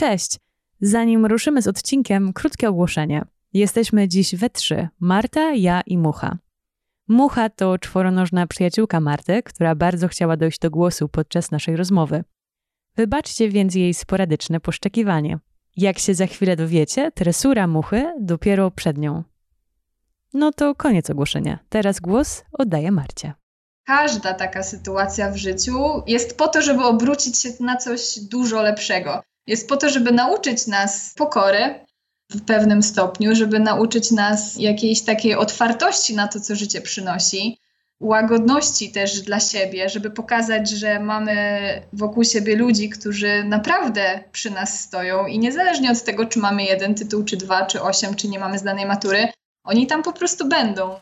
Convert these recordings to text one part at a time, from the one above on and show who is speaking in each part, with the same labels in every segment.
Speaker 1: Cześć! Zanim ruszymy z odcinkiem, krótkie ogłoszenie. Jesteśmy dziś we trzy: Marta, ja i Mucha. Mucha to czworonożna przyjaciółka Marty, która bardzo chciała dojść do głosu podczas naszej rozmowy. Wybaczcie więc jej sporadyczne poszczekiwanie. Jak się za chwilę dowiecie, tresura muchy dopiero przed nią. No to koniec ogłoszenia. Teraz głos oddaję Marcie.
Speaker 2: Każda taka sytuacja w życiu jest po to, żeby obrócić się na coś dużo lepszego. Jest po to, żeby nauczyć nas pokory w pewnym stopniu, żeby nauczyć nas jakiejś takiej otwartości na to, co życie przynosi, łagodności też dla siebie, żeby pokazać, że mamy wokół siebie ludzi, którzy naprawdę przy nas stoją i niezależnie od tego, czy mamy jeden tytuł, czy dwa, czy osiem, czy nie mamy zdanej matury, oni tam po prostu będą.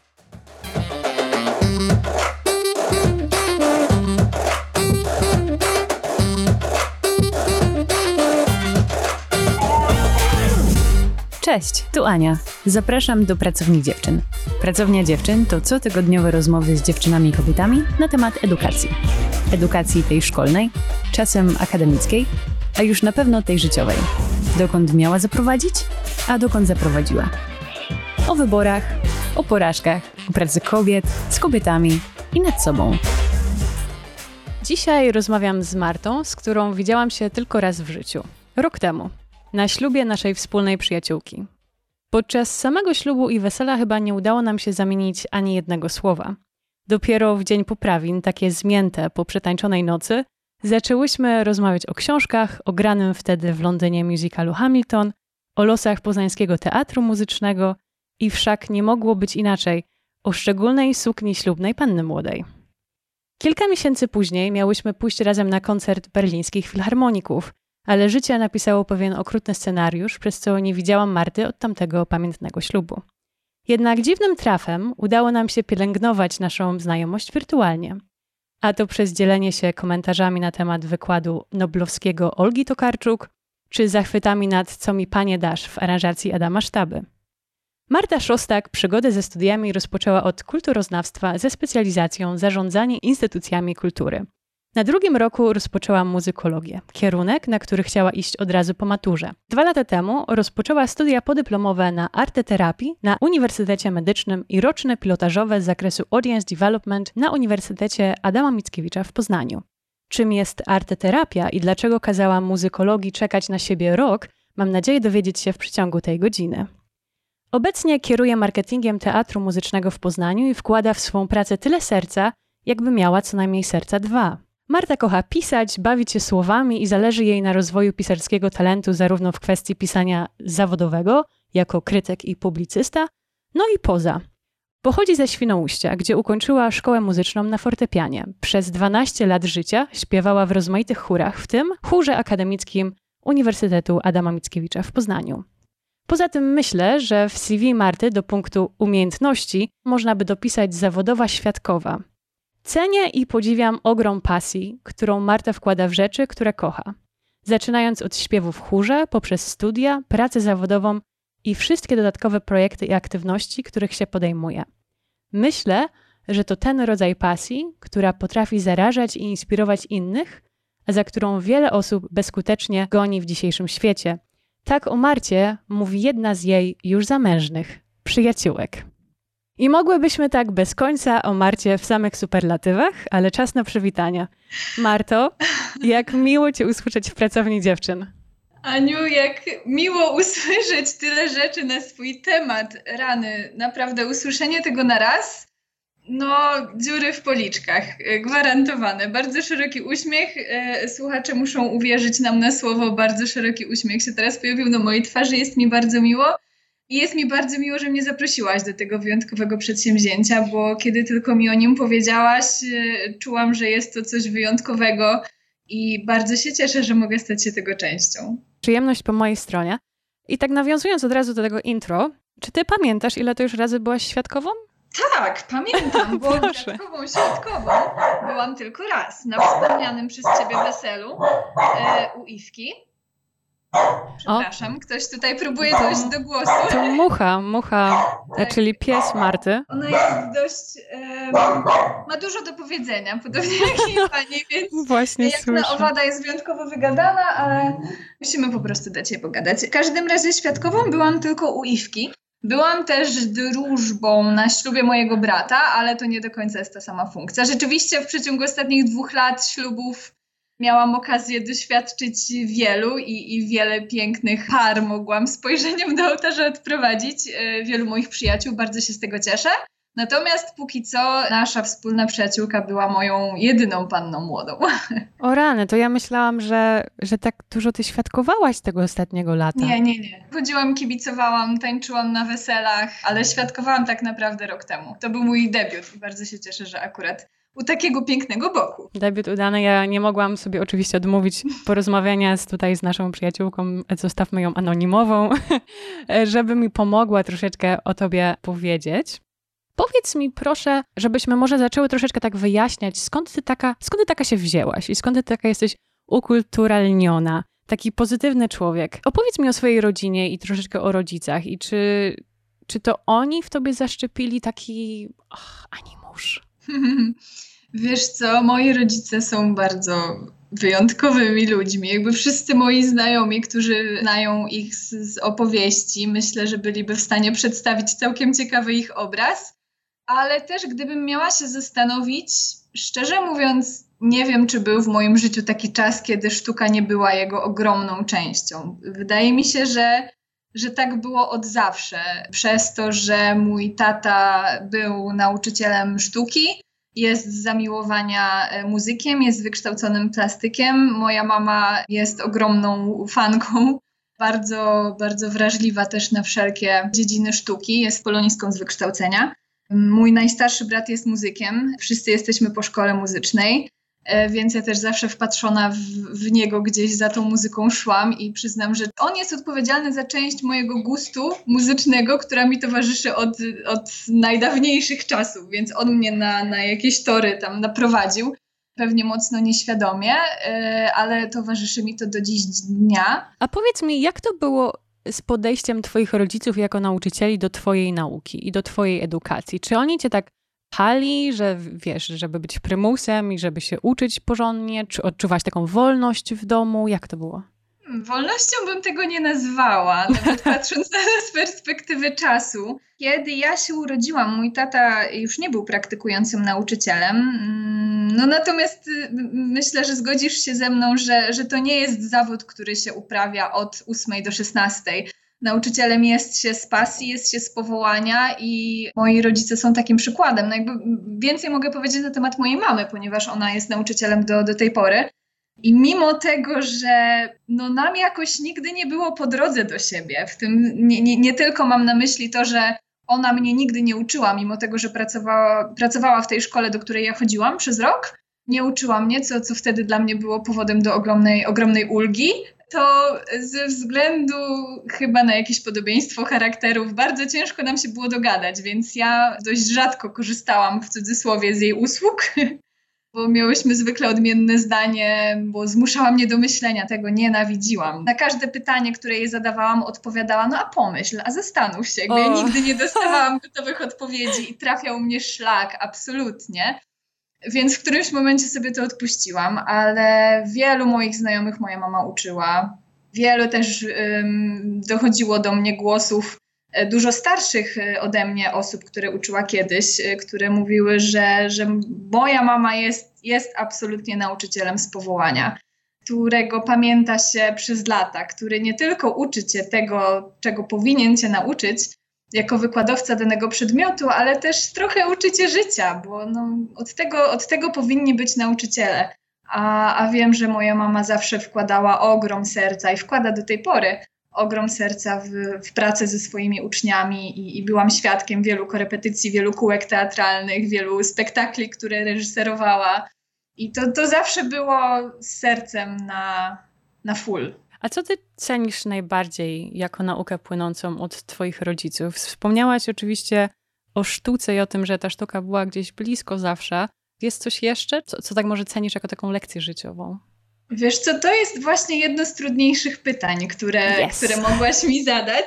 Speaker 1: Cześć, tu Ania. Zapraszam do Pracowni Dziewczyn. Pracownia Dziewczyn to cotygodniowe rozmowy z dziewczynami i kobietami na temat edukacji. Edukacji tej szkolnej, czasem akademickiej, a już na pewno tej życiowej. Dokąd miała zaprowadzić, a dokąd zaprowadziła. O wyborach, o porażkach, o pracy kobiet, z kobietami i nad sobą. Dzisiaj rozmawiam z Martą, z którą widziałam się tylko raz w życiu. Rok temu, na ślubie naszej wspólnej przyjaciółki. Podczas samego ślubu i wesela chyba nie udało nam się zamienić ani jednego słowa. Dopiero w dzień poprawin, takie zmięte po przetańczonej nocy, zaczęłyśmy rozmawiać o książkach, o granym wtedy w Londynie musicalu Hamilton, o losach poznańskiego teatru muzycznego i wszak nie mogło być inaczej o szczególnej sukni ślubnej panny młodej. Kilka miesięcy później miałyśmy pójść razem na koncert berlińskich filharmoników, ale życie napisało pewien okrutny scenariusz, przez co nie widziałam Marty od tamtego pamiętnego ślubu. Jednak dziwnym trafem udało nam się pielęgnować naszą znajomość wirtualnie. A to przez dzielenie się komentarzami na temat wykładu noblowskiego Olgi Tokarczuk, czy zachwytami nad Co mi panie dasz w aranżacji Adama Sztaby. Marta Szostak przygodę ze studiami rozpoczęła od kulturoznawstwa ze specjalizacją zarządzanie instytucjami kultury – na drugim roku rozpoczęła muzykologię, kierunek, na który chciała iść od razu po maturze. Dwa lata temu rozpoczęła studia podyplomowe na arteterapii na Uniwersytecie Medycznym i roczne pilotażowe z zakresu Audience Development na Uniwersytecie Adama Mickiewicza w Poznaniu. Czym jest arteterapia i dlaczego kazała muzykologii czekać na siebie rok, mam nadzieję dowiedzieć się w przeciągu tej godziny. Obecnie kieruje marketingiem teatru muzycznego w Poznaniu i wkłada w swą pracę tyle serca, jakby miała co najmniej serca dwa. Marta kocha pisać, bawić się słowami i zależy jej na rozwoju pisarskiego talentu zarówno w kwestii pisania zawodowego, jako krytyk i publicysta, no i poza. Pochodzi ze Świnoujścia, gdzie ukończyła szkołę muzyczną na fortepianie. Przez 12 lat życia śpiewała w rozmaitych chórach, w tym chórze akademickim Uniwersytetu Adama Mickiewicza w Poznaniu. Poza tym myślę, że w CV Marty do punktu umiejętności można by dopisać zawodowa świadkowa, Cenię i podziwiam ogrom pasji, którą Marta wkłada w rzeczy, które kocha. Zaczynając od śpiewu w chórze, poprzez studia, pracę zawodową i wszystkie dodatkowe projekty i aktywności, których się podejmuje. Myślę, że to ten rodzaj pasji, która potrafi zarażać i inspirować innych, a za którą wiele osób bezskutecznie goni w dzisiejszym świecie. Tak o Marcie mówi jedna z jej już zamężnych przyjaciółek. I mogłybyśmy tak bez końca o Marcie w samych superlatywach, ale czas na przywitania. Marto, jak miło Cię usłyszeć w pracowni dziewczyn.
Speaker 2: Aniu, jak miło usłyszeć tyle rzeczy na swój temat. Rany, naprawdę usłyszenie tego na raz, no dziury w policzkach, gwarantowane. Bardzo szeroki uśmiech. E, słuchacze muszą uwierzyć nam na słowo. Bardzo szeroki uśmiech się teraz pojawił na mojej twarzy. Jest mi bardzo miło. I jest mi bardzo miło, że mnie zaprosiłaś do tego wyjątkowego przedsięwzięcia, bo kiedy tylko mi o nim powiedziałaś, e, czułam, że jest to coś wyjątkowego i bardzo się cieszę, że mogę stać się tego częścią.
Speaker 1: Przyjemność po mojej stronie. I tak nawiązując od razu do tego intro, czy ty pamiętasz, ile to już razy byłaś świadkową?
Speaker 2: Tak, pamiętam, bo świadkową, świadkową byłam tylko raz na wspomnianym przez ciebie weselu e, u Iwki. Przepraszam, ktoś tutaj próbuje dojść do głosu.
Speaker 1: To mucha, mucha, tak. czyli pies Marty.
Speaker 2: Ona jest dość, um, ma dużo do powiedzenia, podobnie jak i pani, więc
Speaker 1: Właśnie
Speaker 2: jak
Speaker 1: słyszę.
Speaker 2: na owada jest wyjątkowo wygadana, ale musimy po prostu dać jej pogadać. W każdym razie świadkową byłam tylko u Iwki. Byłam też drużbą na ślubie mojego brata, ale to nie do końca jest ta sama funkcja. Rzeczywiście w przeciągu ostatnich dwóch lat ślubów miałam okazję doświadczyć wielu i, i wiele pięknych par mogłam spojrzeniem do ołtarza odprowadzić. E, wielu moich przyjaciół, bardzo się z tego cieszę. Natomiast póki co nasza wspólna przyjaciółka była moją jedyną panną młodą.
Speaker 1: O rany, to ja myślałam, że, że tak dużo ty świadkowałaś tego ostatniego lata.
Speaker 2: Nie, nie, nie. Chodziłam, kibicowałam, tańczyłam na weselach, ale świadkowałam tak naprawdę rok temu. To był mój debiut i bardzo się cieszę, że akurat u takiego pięknego boku.
Speaker 1: Debiut udany. Ja nie mogłam sobie oczywiście odmówić porozmawiania z, tutaj z naszą przyjaciółką, zostawmy ją anonimową, żeby mi pomogła troszeczkę o tobie powiedzieć. Powiedz mi proszę, żebyśmy może zaczęły troszeczkę tak wyjaśniać, skąd ty taka, skąd ty taka się wzięłaś i skąd ty taka jesteś ukulturalniona, taki pozytywny człowiek. Opowiedz mi o swojej rodzinie i troszeczkę o rodzicach i czy, czy to oni w tobie zaszczepili taki ach, animusz?
Speaker 2: Wiesz co, moi rodzice są bardzo wyjątkowymi ludźmi. Jakby wszyscy moi znajomi, którzy znają ich z, z, opowieści, myślę, że byliby w stanie przedstawić całkiem ciekawy ich obraz. Ale też gdybym miała się zastanowić, szczerze mówiąc, nie wiem, czy był w moim życiu taki czas, kiedy sztuka nie była jego ogromną częścią. Wydaje mi się, że, że tak było od zawsze. Przez to, że mój tata był nauczycielem sztuki, jest z zamiłowania e, muzykiem, jest wykształconym plastykiem. Moja mama jest ogromną fanką, bardzo, bardzo wrażliwa też na wszelkie dziedziny sztuki, jest polonistką z wykształcenia. Mój najstarszy brat jest muzykiem, wszyscy jesteśmy po szkole muzycznej. E, więc ja też zawsze wpatrzona w, w, niego gdzieś za tą muzyką szłam i przyznam, że on jest odpowiedzialny za część mojego gustu muzycznego, która mi towarzyszy od, od najdawniejszych czasów, więc on mnie na, na jakieś tory tam naprowadził. Pewnie mocno nieświadomie, e, ale towarzyszy mi to do dziś dnia.
Speaker 1: A powiedz mi, jak to było z podejściem Twoich rodziców jako nauczycieli do Twojej nauki i do Twojej edukacji? Czy oni Cię tak pali, że wiesz, żeby być prymusem i żeby się uczyć porządnie? Czy odczuwałaś taką wolność w domu? Jak to było?
Speaker 2: Wolnością bym tego nie nazwała, nawet patrząc na z perspektywy czasu. Kiedy ja się urodziłam, mój tata już nie był praktykującym nauczycielem. Mm, no natomiast y, myślę, że zgodzisz się ze mną, że, że to nie jest zawód, który się uprawia od 8 do 16 nauczycielem jest się z pasji, jest się z powołania i moi rodzice są takim przykładem. No jakby więcej mogę powiedzieć na temat mojej mamy, ponieważ ona jest nauczycielem do, do tej pory. I mimo tego, że no nam jakoś nigdy nie było po drodze do siebie, w tym nie, nie, nie tylko mam na myśli to, że ona mnie nigdy nie uczyła, mimo tego, że pracowała, pracowała w tej szkole, do której ja chodziłam przez rok, nie uczyła mnie, co, co wtedy dla mnie było powodem do ogromnej, ogromnej ulgi, to ze względu chyba na jakieś podobieństwo charakterów bardzo ciężko nam się było dogadać, więc ja dość rzadko korzystałam w cudzysłowie z jej usług, bo miałyśmy zwykle odmienne zdanie, bo zmuszała mnie do myślenia, tego nienawidziłam. Na każde pytanie, które jej zadawałam, odpowiadała, no a pomyśl, a zastanów się. Jakby ja nigdy nie dostawałam gotowych odpowiedzi i trafiał mnie szlak, absolutnie. Więc w którymś momencie sobie to odpuściłam, ale wielu moich znajomych moja mama uczyła. Wielu też um, dochodziło do mnie głosów e, dużo starszych e, ode mnie osób, które uczyła kiedyś, e, które mówiły, że, że moja mama jest, jest absolutnie nauczycielem z powołania, którego pamięta się przez lata, który nie tylko uczy cię tego, czego powinien cię nauczyć, jako wykładowca danego przedmiotu, ale też trochę uczycie życia, bo no, od, tego, od tego powinni być nauczyciele. A, a wiem, że moja mama zawsze wkładała ogrom serca i wkłada do tej pory ogrom serca w, w pracę ze swoimi uczniami i, i byłam świadkiem wielu korepetycji, wielu kółek teatralnych, wielu spektakli, które reżyserowała. I to, to zawsze było z sercem na, na full.
Speaker 1: A co ty cenisz najbardziej jako naukę płynącą od twoich rodziców? Wspomniałaś oczywiście o sztuce i o tym, że ta sztuka była gdzieś blisko zawsze. Jest coś jeszcze, co, co tak może cenisz jako taką lekcję życiową?
Speaker 2: Wiesz co, to jest właśnie jedno z trudniejszych pytań, które, yes. które mogłaś mi zadać,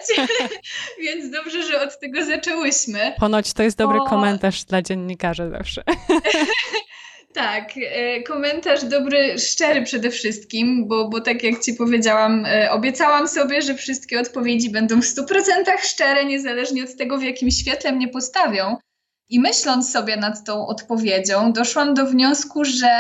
Speaker 2: więc dobrze, że od tego zaczęłyśmy.
Speaker 1: Ponoć to jest dobry bo... komentarz dla dziennikarzy zawsze.
Speaker 2: Tak, e, komentarz dobry, szczery przede wszystkim, bo, bo tak jak Ci powiedziałam, e, obiecałam sobie, że wszystkie odpowiedzi będą w 100% szczere, niezależnie od tego, w jakim świetle mnie postawią. I myśląc sobie nad tą odpowiedzią, doszłam do wniosku, że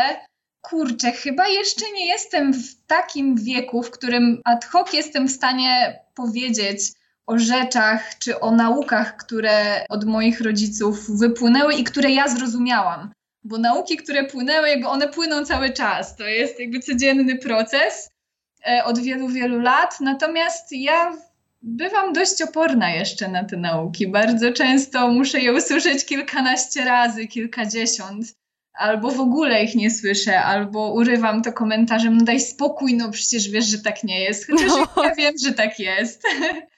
Speaker 2: kurczę, chyba jeszcze nie jestem w takim wieku, w którym ad hoc jestem w stanie powiedzieć o rzeczach czy o naukach, które od moich rodziców wypłynęły i które ja zrozumiałam bo nauki, które płynęły, jakby one płyną cały czas. To jest jakby codzienny proces e, od wielu, wielu lat. Natomiast ja bywam dość oporna jeszcze na te nauki. Bardzo często muszę je usłyszeć kilkanaście razy, kilkadziesiąt. Albo w ogóle ich nie słyszę, albo urywam to komentarzem, no daj spokój, no przecież wiesz, że tak nie jest. Chociaż no. ja wiem, że tak jest.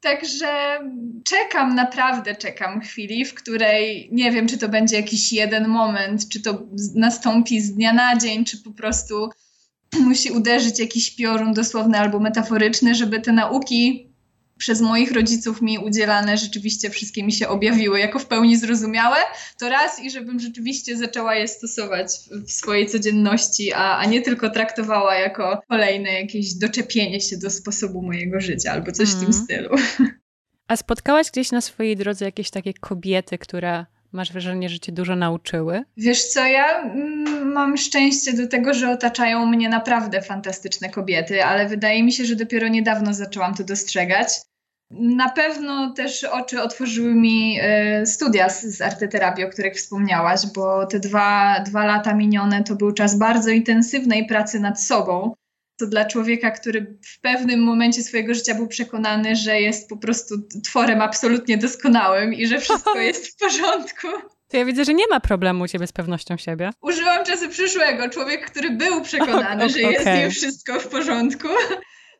Speaker 2: Także czekam, naprawdę czekam chwili, w której nie wiem, czy to będzie jakiś jeden moment, czy to nastąpi z dnia na dzień, czy po prostu musi uderzyć jakiś piorun dosłowny albo metaforyczny, żeby te nauki przez moich rodziców mi udzielane rzeczywiście wszystkie mi się objawiły jako w pełni zrozumiałe, to raz i żebym rzeczywiście zaczęła je stosować w swojej codzienności, a, a nie tylko traktowała jako kolejne jakieś doczepienie się do sposobu mojego życia albo coś mm. w tym mhm. stylu.
Speaker 1: A spotkałaś gdzieś na swojej drodze jakieś takie kobiety, które masz wrażenie, że cię dużo nauczyły?
Speaker 2: Wiesz co, ja mm, mam szczęście do tego, że otaczają mnie naprawdę fantastyczne kobiety, ale wydaje mi się, że dopiero niedawno zaczęłam to dostrzegać. Na pewno też oczy otworzyły mi e, studia z, z arteterapii, o których wspomniałaś, bo te dwa, dwa lata minione to był czas bardzo intensywnej pracy nad sobą. To dla człowieka, który w pewnym momencie swojego życia był przekonany, że jest po prostu tworem absolutnie doskonałym i że wszystko jest w porządku.
Speaker 1: To ja widzę, że nie ma problemu u ciebie z pewnością siebie.
Speaker 2: Używam czasu przyszłego. Człowiek, który był przekonany, że jest okay. wszystko w porządku.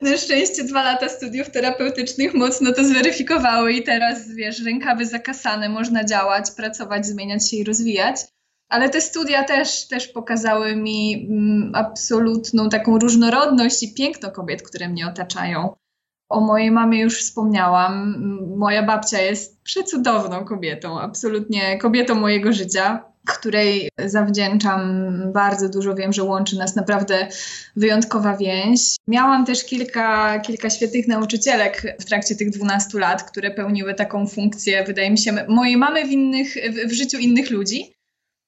Speaker 2: Na szczęście dwa lata studiów terapeutycznych mocno to zweryfikowały i teraz, wiesz, rękawy zakasane, można działać, pracować, zmieniać się i rozwijać. Ale te studia też, też pokazały mi mm, absolutną taką różnorodność i piękno kobiet, które mnie otaczają. O mojej mamie już wspomniałam. Moja babcia jest przecudowną kobietą, absolutnie kobietą mojego życia której zawdzięczam bardzo dużo. Wiem, że łączy nas naprawdę wyjątkowa więź. Miałam też kilka, kilka świetnych nauczycielek w trakcie tych 12 lat, które pełniły taką funkcję, wydaje mi się, mojej mamy w, innych, w, w życiu innych ludzi.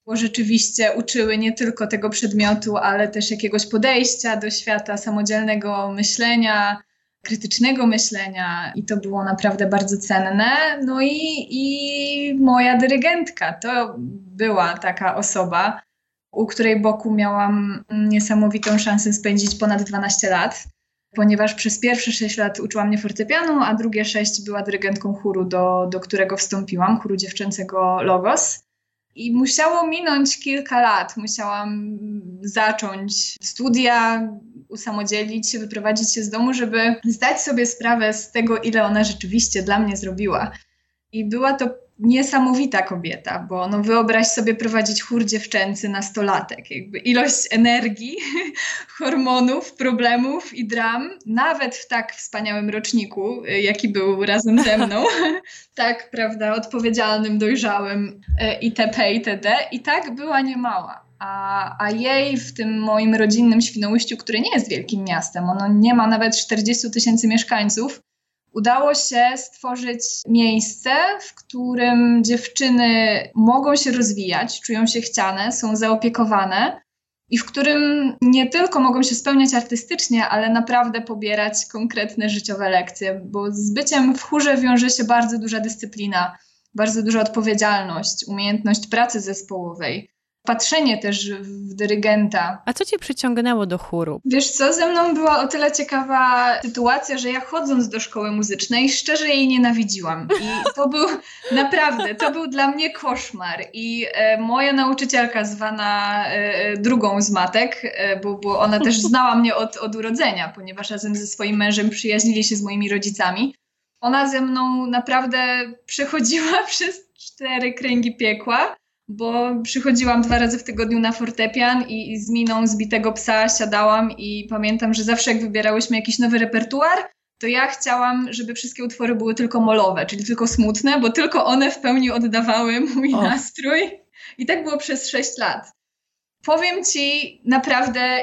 Speaker 2: Rzeczywiście uczyły nie tylko tego przedmiotu, ale też jakiegoś podejścia do świata, samodzielnego myślenia, krytycznego myślenia i to było naprawdę bardzo cenne. No i, i moja dyrygentka to była taka osoba, u której boku miałam niesamowitą szansę spędzić ponad 12 lat, ponieważ przez pierwsze 6 lat uczyła mnie fortepianu, a drugie 6 była dyrygentką chóru, do, do którego wstąpiłam, chóru dziewczęcego Logos. I musiało minąć kilka lat. Musiałam zacząć studia, usamodzielić się, wyprowadzić się z domu, żeby zdać sobie sprawę z tego, ile ona rzeczywiście dla mnie zrobiła. I była to niesamowita kobieta, bo no wyobraź sobie prowadzić chór dziewczęcy nastolatek. Jakby ilość energii, hormonów, problemów i dram, nawet w tak wspaniałym roczniku, y, jaki był razem ze mną, tak, prawda, odpowiedzialnym, dojrzałym y, itp. itd. I tak była niemała. A, a jej w tym moim rodzinnym Świnoujściu, które nie jest wielkim miastem, ono nie ma nawet 40 tysięcy mieszkańców, udało się stworzyć miejsce, w którym dziewczyny mogą się rozwijać, czują się chciane, są zaopiekowane i w którym nie tylko mogą się spełniać artystycznie, ale naprawdę pobierać konkretne życiowe lekcje, bo z byciem w chórze wiąże się bardzo duża dyscyplina, bardzo duża odpowiedzialność, umiejętność pracy zespołowej patrzenie też w dyrygenta.
Speaker 1: A co cię przyciągnęło do chóru?
Speaker 2: Wiesz co, ze mną była o tyle ciekawa sytuacja, że ja chodząc do szkoły muzycznej szczerze jej nienawidziłam. I to był naprawdę, to był dla mnie koszmar. I e, moja nauczycielka zwana e, drugą z matek, e, bo, bo ona też znała mnie od, od urodzenia, ponieważ razem ze swoim mężem przyjaźnili się z moimi rodzicami. Ona ze mną naprawdę przechodziła przez cztery kręgi piekła bo przychodziłam dwa razy w tygodniu na fortepian i, i z miną zbitego psa siadałam i pamiętam, że zawsze jak wybierałyśmy jakiś nowy repertuar, to ja chciałam, żeby wszystkie utwory były tylko molowe, czyli tylko smutne, bo tylko one w pełni oddawały mój o. nastrój. I tak było przez sześć lat. Powiem ci, naprawdę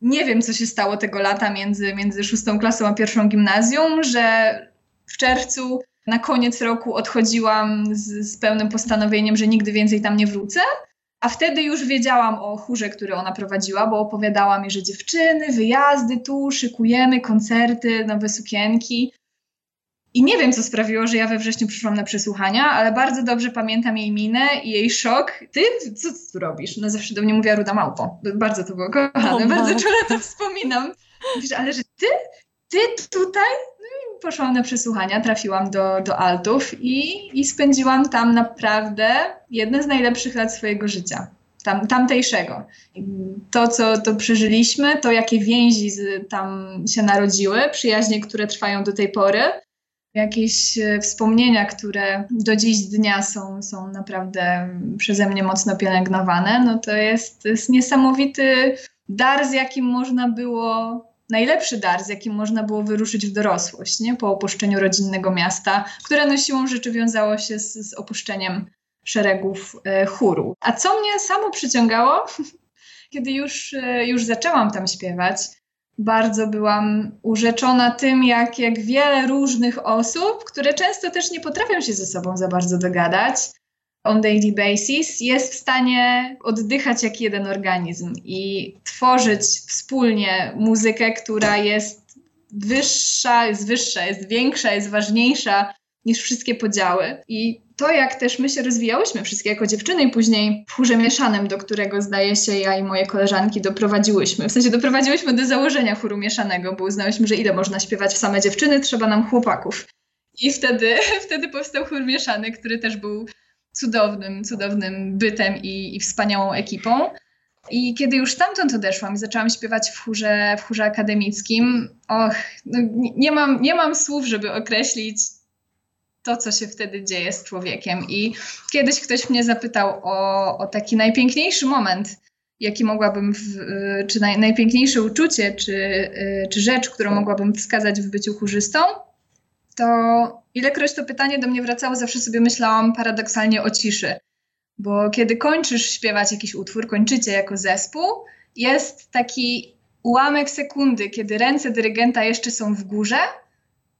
Speaker 2: nie wiem, co się stało tego lata między, między szóstą klasą a pierwszą gimnazjum, że w czerwcu na koniec roku odchodziłam z, z pełnym postanowieniem, że nigdy więcej tam nie wrócę. A wtedy już wiedziałam o chórze, który ona prowadziła, bo opowiadała mi, że dziewczyny, wyjazdy tu, szykujemy koncerty, nowe sukienki. I nie wiem, co sprawiło, że ja we wrześniu przyszłam na przesłuchania, ale bardzo dobrze pamiętam jej minę i jej szok. Ty, co ty tu robisz? No zawsze do mnie mówiła Ruda Małpo. Bardzo to było kochane, bardzo czule to wspominam. Mówisz, ale że ty? Ty tutaj? Poszłam na przesłuchania, trafiłam do, do Altów i, i spędziłam tam naprawdę jedne z najlepszych lat swojego życia. Tam, tamtejszego. To, co to przeżyliśmy, to jakie więzi z, tam się narodziły, przyjaźnie, które trwają do tej pory, jakieś e, wspomnienia, które do dziś dnia są, są naprawdę przeze mnie mocno pielęgnowane, no to jest, to jest niesamowity dar, z jakim można było, najlepszy dar, z jakim można było wyruszyć w dorosłość, nie? po opuszczeniu rodzinnego miasta, które no siłą rzeczy wiązało się z, z opuszczeniem szeregów e, chóru. A co mnie samo przyciągało, kiedy już, e, już zaczęłam tam śpiewać, bardzo byłam urzeczona tym, jak, jak wiele różnych osób, które często też nie potrafią się ze sobą za bardzo dogadać on daily basis, jest w stanie oddychać jak jeden organizm i tworzyć wspólnie muzykę, która jest wyższa, jest wyższa, jest większa, jest ważniejsza niż wszystkie podziały. I to, jak też my się rozwijałyśmy wszystkie jako dziewczyny i później w chórze mieszanym, do którego zdaje się ja i moje koleżanki doprowadziłyśmy. W sensie doprowadziłyśmy do założenia chóru mieszanego, bo uznałyśmy, że ile można śpiewać w same dziewczyny, trzeba nam chłopaków. I wtedy, wtedy powstał chór mieszany, który też był cudownym, cudownym bytem i, i wspaniałą ekipą. I kiedy już stamtąd odeszłam i zaczęłam śpiewać w chórze, w chórze akademickim, och, no nie, mam, nie mam słów, żeby określić to, co się wtedy dzieje z człowiekiem. I kiedyś ktoś mnie zapytał o, o taki najpiękniejszy moment, jaki mogłabym, w, czy naj, najpiękniejsze uczucie, czy, czy rzecz, którą mogłabym wskazać w byciu chórzystą, to ilekroć to pytanie do mnie wracało, zawsze sobie myślałam paradoksalnie o ciszy. Bo kiedy kończysz śpiewać jakiś utwór, kończycie jako zespół, jest taki ułamek sekundy, kiedy ręce dyrygenta jeszcze są w górze,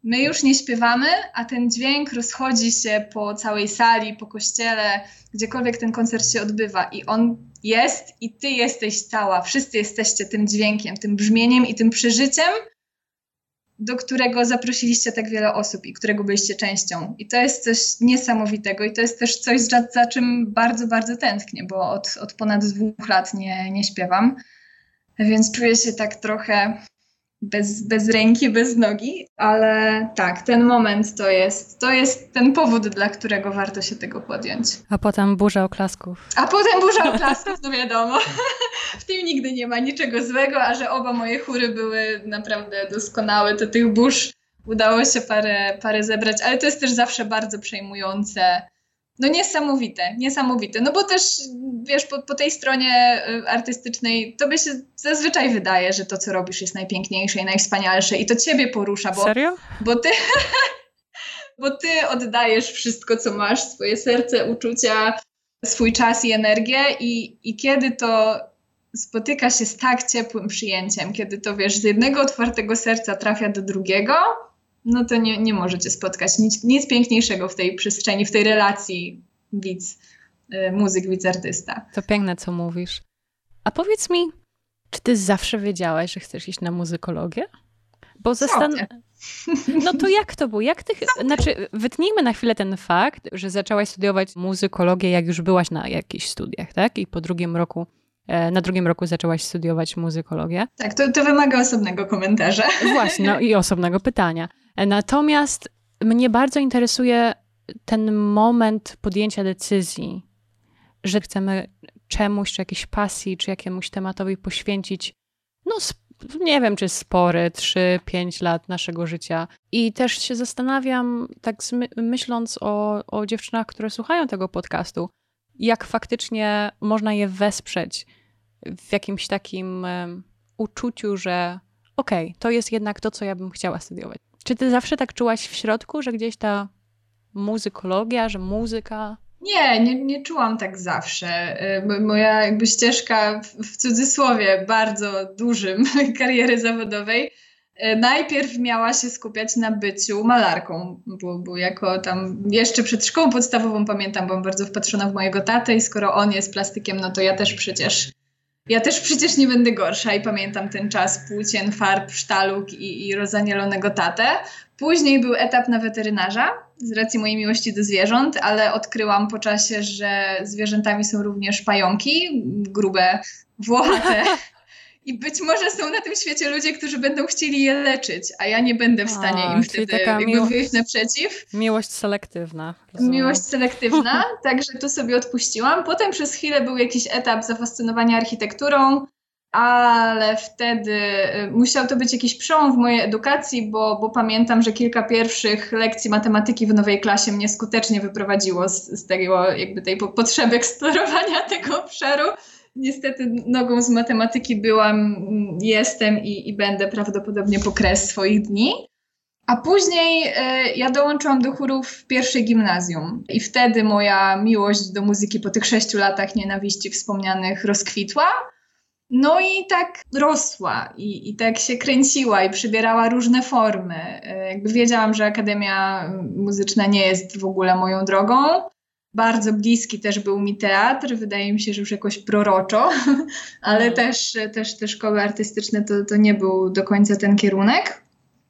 Speaker 2: My już nie śpiewamy, a ten dźwięk rozchodzi się po całej sali, po kościele, gdziekolwiek ten koncert się odbywa. I on jest, i ty jesteś cała. Wszyscy jesteście tym dźwiękiem, tym brzmieniem i tym przeżyciem, do którego zaprosiliście tak wiele osób i którego byliście częścią. I to jest coś niesamowitego i to jest też coś, za, czym bardzo, bardzo tęsknię, bo od, od ponad dwóch lat nie, nie śpiewam. Więc czuję się tak trochę bez, bez ręki, bez nogi, ale tak, ten moment to jest, to jest ten powód, dla którego warto się tego podjąć.
Speaker 1: A potem burza oklasków.
Speaker 2: A potem burza oklasków, no wiadomo. w tym nigdy nie ma niczego złego, a że oba moje chóry były naprawdę doskonałe, to tych burz udało się parę, parę zebrać, ale to jest też zawsze bardzo przejmujące no niesamowite, niesamowite. No bo też, wiesz, po, po, tej stronie y, artystycznej tobie się zazwyczaj wydaje, że to, co robisz jest najpiękniejsze i najwspanialsze i to ciebie porusza, bo...
Speaker 1: Serio?
Speaker 2: Bo ty... bo ty oddajesz wszystko, co masz, swoje serce, uczucia, swój czas i energię i, i kiedy to spotyka się z tak ciepłym przyjęciem, kiedy to, wiesz, z jednego otwartego serca trafia do drugiego, no to nie, nie możecie spotkać nic, nic piękniejszego w tej przestrzeni, w tej relacji widz, y, muzyk, widz, artysta.
Speaker 1: To piękne, co mówisz. A powiedz mi, czy ty zawsze wiedziałaś, że chcesz iść na muzykologię? Bo. No to jak to było? Jak ty... Znaczy, wytnijmy na chwilę ten fakt, że zaczęłaś studiować muzykologię, jak już byłaś na jakichś studiach, tak? I po drugim roku E, na drugim roku zaczęłaś studiować muzykologię.
Speaker 2: Tak, to, to wymaga osobnego komentarza.
Speaker 1: Właśnie, no i osobnego pytania. Natomiast mnie bardzo interesuje ten moment podjęcia decyzji, że chcemy czemuś, czy jakiejś pasji, czy jakiemuś tematowi poświęcić, no nie wiem, czy spory, 3-5 lat naszego życia. I też się zastanawiam, tak myśląc o, o dziewczynach, które słuchają tego podcastu, jak faktycznie można je wesprzeć w jakimś takim um, uczuciu, że okej, okay, to jest jednak to, co ja bym chciała studiować. Czy ty zawsze tak czułaś w środku, że gdzieś ta muzykologia, że muzyka
Speaker 2: nie, nie, nie czułam tak zawsze. Y, moja jakby ścieżka w cudzysłowie bardzo dużym kariery zawodowej y, najpierw miała się skupiać na byciu malarką, bo, bo jako tam jeszcze przed szkołą podstawową pamiętam, byłam bardzo wpatrzona w mojego tatę i skoro on jest plastykiem, no to ja też przecież ja też przecież nie będę gorsza i pamiętam ten czas płócien, farb, sztaluk i, i rozanielonego tatę. Później był etap na weterynarza z racji mojej miłości do zwierząt, ale odkryłam po czasie, że zwierzętami są również pająki, grube, włochate. I być może są na tym świecie ludzie, którzy będą chcieli je leczyć, a ja nie będę w stanie im wtedy jakby miłość, wyjść naprzeciw.
Speaker 1: Miłość selektywna.
Speaker 2: Rozumiem. Miłość selektywna, także to sobie odpuściłam. Potem przez chwilę był jakiś etap zafascynowania architekturą, ale wtedy y, musiał to być jakiś przełom w mojej edukacji, bo, bo pamiętam, że kilka pierwszych lekcji matematyki w nowej klasie mnie skutecznie wyprowadziło z, z tego, jakby tej potrzeby eksplorowania tego obszaru. Niestety nogą z matematyki byłam, jestem i, i będę prawdopodobnie po kres swoich dni. A później y, ja dołączyłam do chórów w pierwszej gimnazjum i wtedy moja miłość do muzyki po tych sześciu latach nienawiści wspomnianych rozkwitła. No i tak rosła i, i tak się kręciła i przybierała różne formy. E, jakby wiedziałam, że Akademia Muzyczna nie jest w ogóle moją drogą. Bardzo bliski też był mi teatr, wydaje mi się, że już jakoś proroczo, ale mhm. też, też te szkoły artystyczne to, to nie był do końca ten kierunek.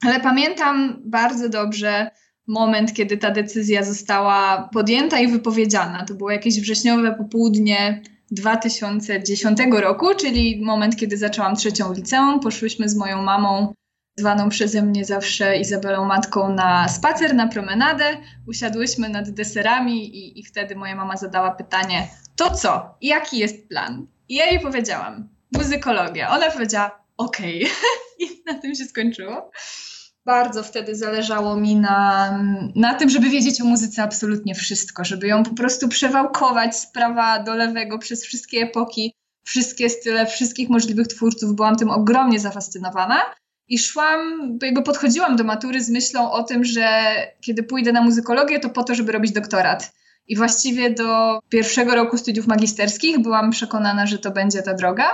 Speaker 2: Ale pamiętam bardzo dobrze moment, kiedy ta decyzja została podjęta i wypowiedziana. To było jakieś wrześniowe popołudnie 2010 roku, czyli moment, kiedy zaczęłam trzecią liceum. Poszłyśmy z moją mamą, zwaną przeze mnie zawsze Izabelą Matką, na spacer, na promenadę. Usiadłyśmy nad deserami i, i wtedy moja mama zadała pytanie, to co? Jaki jest plan? I ja jej powiedziałam, muzykologia. Ona powiedziała, okej. Okay. I na tym się skończyło bardzo wtedy zależało mi na, na tym, żeby wiedzieć o muzyce absolutnie wszystko, żeby ją po prostu przewałkować z prawa do lewego przez wszystkie epoki, wszystkie style, wszystkich możliwych twórców. Byłam tym ogromnie zafascynowana. I szłam, jakby podchodziłam do matury z myślą o tym, że kiedy pójdę na muzykologię, to po to, żeby robić doktorat. I właściwie do pierwszego roku studiów magisterskich byłam przekonana, że to będzie ta droga.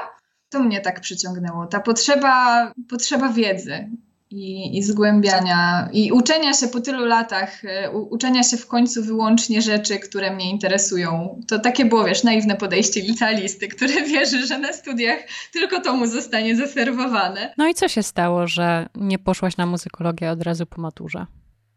Speaker 2: To mnie tak przyciągnęło. Ta potrzeba, potrzeba wiedzy i, i zgłębiania i uczenia się po tylu latach, e, u, uczenia się w końcu wyłącznie rzeczy, które mnie interesują. To takie było, wiesz, naiwne podejście licealisty, które wierzy, że na studiach tylko to mu zostanie zaserwowane.
Speaker 1: No i co się stało, że nie poszłaś na muzykologię od razu po maturze?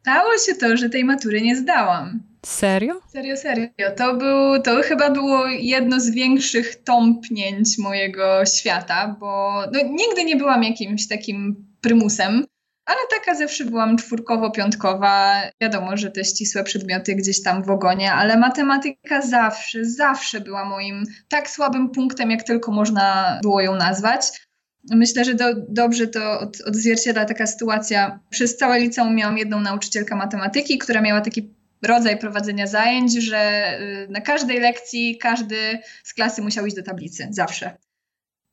Speaker 2: Stało się to, że tej matury nie zdałam.
Speaker 1: Serio?
Speaker 2: Serio, serio. To, był, to chyba było jedno z większych tąpnięć mojego świata, bo no, nigdy nie byłam jakimś takim prymusem, ale taka zawsze byłam czwórkowo-piątkowa. Wiadomo, że te ścisłe przedmioty gdzieś tam w ogonie, ale matematyka zawsze, zawsze była moim tak słabym punktem, jak tylko można było ją nazwać. Myślę, że do, dobrze to od, odzwierciedla taka sytuacja. Przez całe liceum miałam jedną nauczycielkę matematyki, która miała taki rodzaj prowadzenia zajęć, że y, na każdej lekcji każdy z klasy musiał iść do tablicy, zawsze.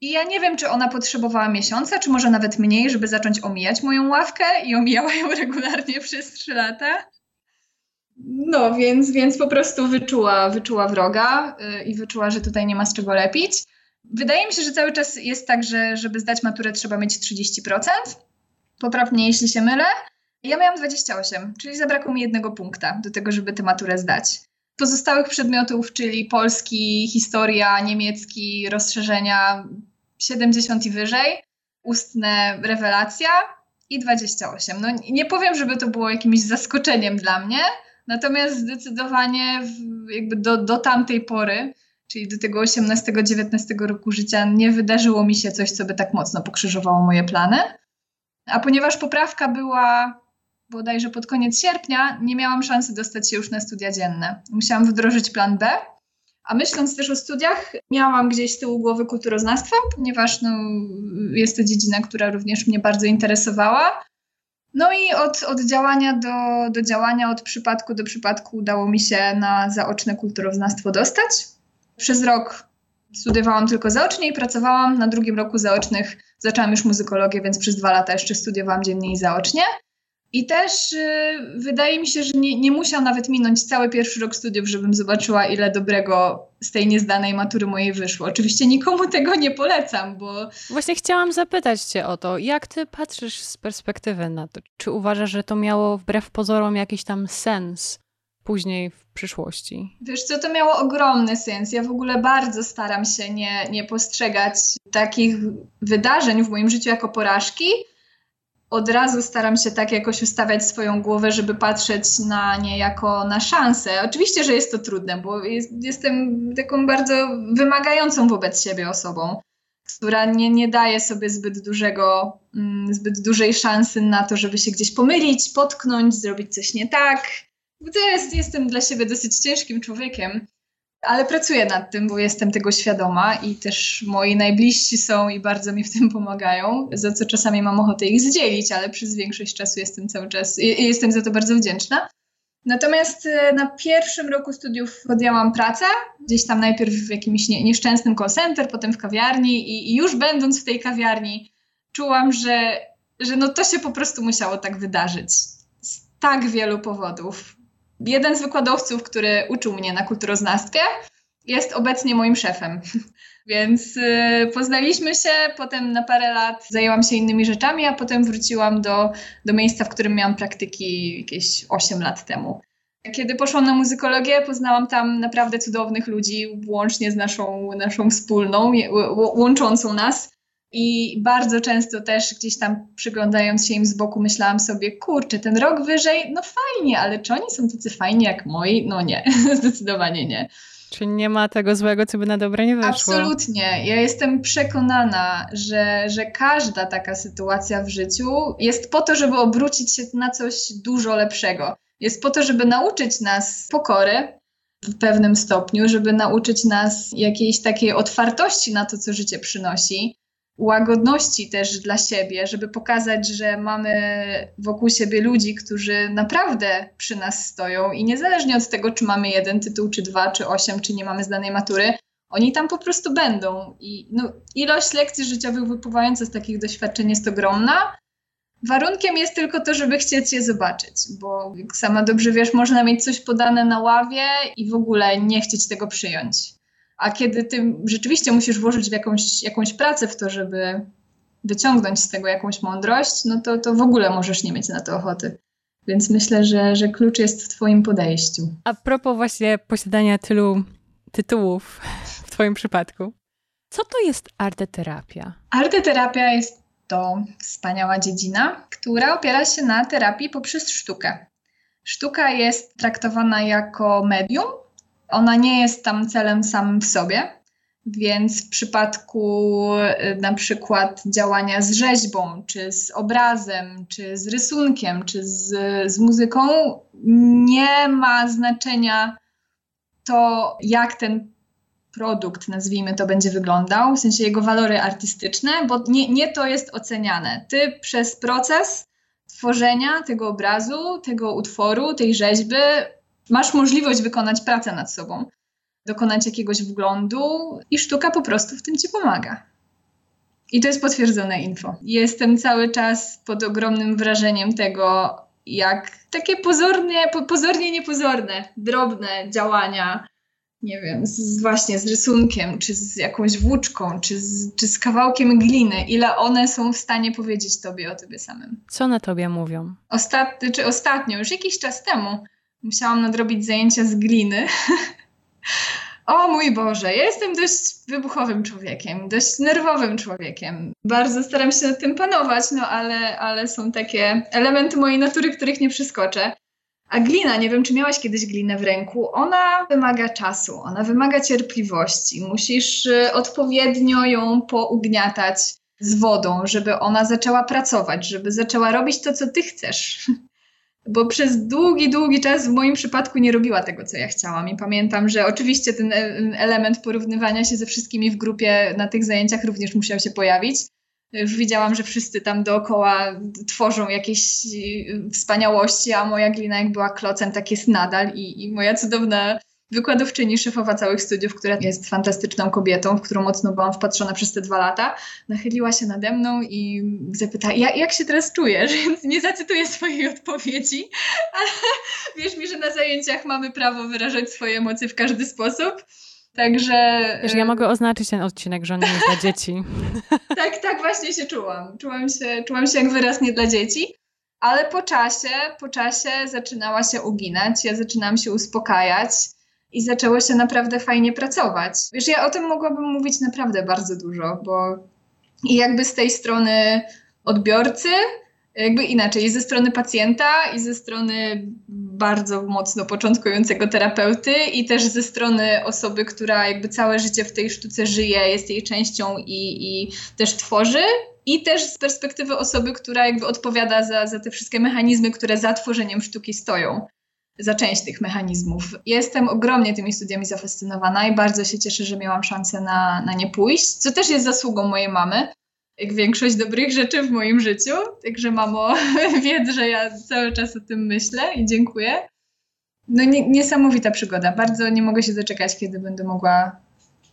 Speaker 2: I ja nie wiem, czy ona potrzebowała miesiąca, czy może nawet mniej, żeby zacząć omijać moją ławkę i omijała ją regularnie przez trzy lata. No, więc, więc po prostu wyczuła, wyczuła wroga yy, i wyczuła, że tutaj nie ma z czego lepić. Wydaje mi się, że cały czas jest tak, że żeby zdać maturę trzeba mieć 30%. Poprawnie, jeśli się mylę. Ja miałam 28, czyli zabrakło mi jednego punkta do tego, żeby tę maturę zdać. Pozostałych przedmiotów, czyli polski, historia, niemiecki, rozszerzenia, 70 i wyżej, ustne rewelacja i 28. No nie powiem, żeby to było jakimś zaskoczeniem dla mnie, natomiast zdecydowanie jakby do, do tamtej pory, czyli do tego 18-19 roku życia, nie wydarzyło mi się coś, co by tak mocno pokrzyżowało moje plany. A ponieważ poprawka była bodajże pod koniec sierpnia, nie miałam szansy dostać się już na studia dzienne. Musiałam wdrożyć plan B a myśląc też o studiach, miałam gdzieś z tyłu głowy kulturoznawstwo, ponieważ no, jest to dziedzina, która również mnie bardzo interesowała. No i od, od działania do, do działania, od przypadku do przypadku udało mi się na zaoczne kulturoznawstwo dostać. Przez rok studiowałam tylko zaocznie i pracowałam. Na drugim roku zaocznych zaczęłam już muzykologię, więc przez dwa lata jeszcze studiowałam dziennie i zaocznie. I też y, wydaje mi się, że nie, nie musiał nawet minąć cały pierwszy rok studiów, żebym zobaczyła, ile dobrego z tej niezdanej matury mojej wyszło. Oczywiście nikomu tego nie polecam, bo.
Speaker 1: Właśnie chciałam zapytać Cię o to, jak Ty patrzysz z perspektywy na to? Czy uważasz, że to miało wbrew pozorom jakiś tam sens później w przyszłości?
Speaker 2: Wiesz co, to miało ogromny sens. Ja w ogóle bardzo staram się nie, nie postrzegać takich wydarzeń w moim życiu jako porażki od razu staram się tak jakoś ustawiać swoją głowę, żeby patrzeć na nie jako na szansę. Oczywiście, że jest to trudne, bo jest, jestem taką bardzo wymagającą wobec siebie osobą, która nie, nie daje sobie zbyt dużego, mm, zbyt dużej szansy na to, żeby się gdzieś pomylić, potknąć, zrobić coś nie tak. To jest, jestem dla siebie dosyć ciężkim człowiekiem ale pracuję nad tym, bo jestem tego świadoma i też moi najbliżsi są i bardzo mi w tym pomagają, za co czasami mam ochotę ich zdzielić, ale przez większość czasu jestem cały czas i jestem za to bardzo wdzięczna. Natomiast e, na pierwszym roku studiów podjęłam pracę, gdzieś tam najpierw w jakimś nie, nieszczęsnym call center, potem w kawiarni i, i już będąc w tej kawiarni czułam, że, że no to się po prostu musiało tak wydarzyć. Z tak wielu powodów jeden z wykładowców, który uczył mnie na kulturoznawstwie, jest obecnie moim szefem. Więc y, poznaliśmy się, potem na parę lat zajęłam się innymi rzeczami, a potem wróciłam do, do miejsca, w którym miałam praktyki jakieś 8 lat temu. Kiedy poszłam na muzykologię, poznałam tam naprawdę cudownych ludzi, łącznie z naszą, naszą wspólną, łączącą nas. I bardzo często też gdzieś tam przyglądając się im z boku, myślałam sobie, kurczę, ten rok wyżej, no fajnie, ale czy oni są tacy fajni jak moi? No nie, zdecydowanie nie.
Speaker 1: Czyli nie ma tego złego, co by na dobre nie wyszło.
Speaker 2: Absolutnie. Ja jestem przekonana, że, że każda taka sytuacja w życiu jest po to, żeby obrócić się na coś dużo lepszego. Jest po to, żeby nauczyć nas pokory w pewnym stopniu, żeby nauczyć nas jakiejś takiej otwartości na to, co życie przynosi łagodności też dla siebie, żeby pokazać, że mamy wokół siebie ludzi, którzy naprawdę przy nas stoją i niezależnie od tego, czy mamy jeden tytuł, czy dwa, czy osiem, czy nie mamy zdanej matury, oni tam po prostu będą. I no, ilość lekcji życiowych wypływających z takich doświadczeń jest ogromna. Warunkiem jest tylko to, żeby chcieć je zobaczyć, bo jak sama dobrze wiesz, można mieć coś podane na ławie i w ogóle nie chcieć tego przyjąć. A kiedy ty rzeczywiście musisz włożyć w jakąś, jakąś pracę w to, żeby wyciągnąć z tego jakąś mądrość, no to, to w ogóle możesz nie mieć na to ochoty. Więc myślę, że, że klucz jest w Twoim podejściu.
Speaker 1: A propos właśnie posiadania tylu tytułów w Twoim przypadku, co to jest arteterapia?
Speaker 2: Arteterapia jest to wspaniała dziedzina, która opiera się na terapii poprzez sztukę. Sztuka jest traktowana jako medium, ona nie jest tam celem samym w sobie, więc w przypadku y, na przykład działania z rzeźbą, czy z obrazem, czy z rysunkiem, czy z, z muzyką, nie ma znaczenia to, jak ten produkt, nazwijmy to, będzie wyglądał, w sensie jego walory artystyczne, bo nie, nie to jest oceniane. Ty przez proces tworzenia tego obrazu, tego utworu, tej rzeźby masz możliwość wykonać pracę nad sobą, dokonać jakiegoś wglądu i sztuka po prostu w tym ci pomaga. I to jest potwierdzone info. Jestem cały czas pod ogromnym wrażeniem tego, jak takie pozornie, po, pozornie niepozorne, drobne działania, nie wiem, z, właśnie z rysunkiem, czy z jakąś włóczką, czy z, czy z kawałkiem gliny, ile one są w stanie powiedzieć tobie o tobie samym.
Speaker 1: Co na tobie mówią?
Speaker 2: Ostat, czy ostatnio, już jakiś czas temu, musiałam nadrobić zajęcia z gliny. o mój Boże, ja jestem dość wybuchowym człowiekiem, dość nerwowym człowiekiem. Bardzo staram się nad tym panować, no ale, ale są takie elementy mojej natury, których nie przeskoczę. A glina, nie wiem, czy miałaś kiedyś glinę w ręku, ona wymaga czasu, ona wymaga cierpliwości. Musisz y, odpowiednio ją pougniatać z wodą, żeby ona zaczęła pracować, żeby zaczęła robić to, co ty chcesz. bo przez długi, długi czas w moim przypadku nie robiła tego, co ja chciałam. I pamiętam, że oczywiście ten e, element porównywania się ze wszystkimi w grupie na tych zajęciach również musiał się pojawić. Już widziałam, że wszyscy tam dookoła tworzą jakieś e, wspaniałości, a moja glina jak była klocem, tak jest nadal i, i moja cudowna wykładowczyni, szefowa całych studiów, która jest fantastyczną kobietą, w którą mocno byłam wpatrzona przez te dwa lata, nachyliła się nade mną i zapytała, ja, jak się teraz czujesz? Więc nie zacytuję swojej odpowiedzi, ale wierz mi, że na zajęciach mamy prawo wyrażać swoje emocje w każdy sposób. Także.
Speaker 1: Wiesz, ja mogę oznaczyć ten odcinek, że on nie jest dla dzieci.
Speaker 2: tak, tak właśnie się czułam. Czułam się, czułam się jak wyraz nie dla dzieci. Ale po czasie, po czasie zaczynała się uginać, ja zaczynałam się uspokajać i zaczęło się naprawdę fajnie pracować. Wiesz, ja o tym mogłabym mówić naprawdę bardzo dużo, bo i jakby z tej strony odbiorcy, jakby inaczej, i ze strony pacjenta, i ze strony bardzo mocno początkującego terapeuty, i też ze strony osoby, która jakby całe życie w tej sztuce żyje, jest jej częścią i, i też tworzy. I też z perspektywy osoby, która jakby odpowiada za, za te wszystkie mechanizmy, które za tworzeniem sztuki stoją za część tych mechanizmów. Jestem ogromnie tymi studiami zafascynowana i bardzo się cieszę, że miałam szansę na, na nie pójść, co też jest zasługą mojej mamy, jak większość dobrych rzeczy w moim życiu. Także mamo, wiedz, że ja cały czas o tym myślę i dziękuję. No nie, niesamowita przygoda. Bardzo nie mogę się doczekać, kiedy będę mogła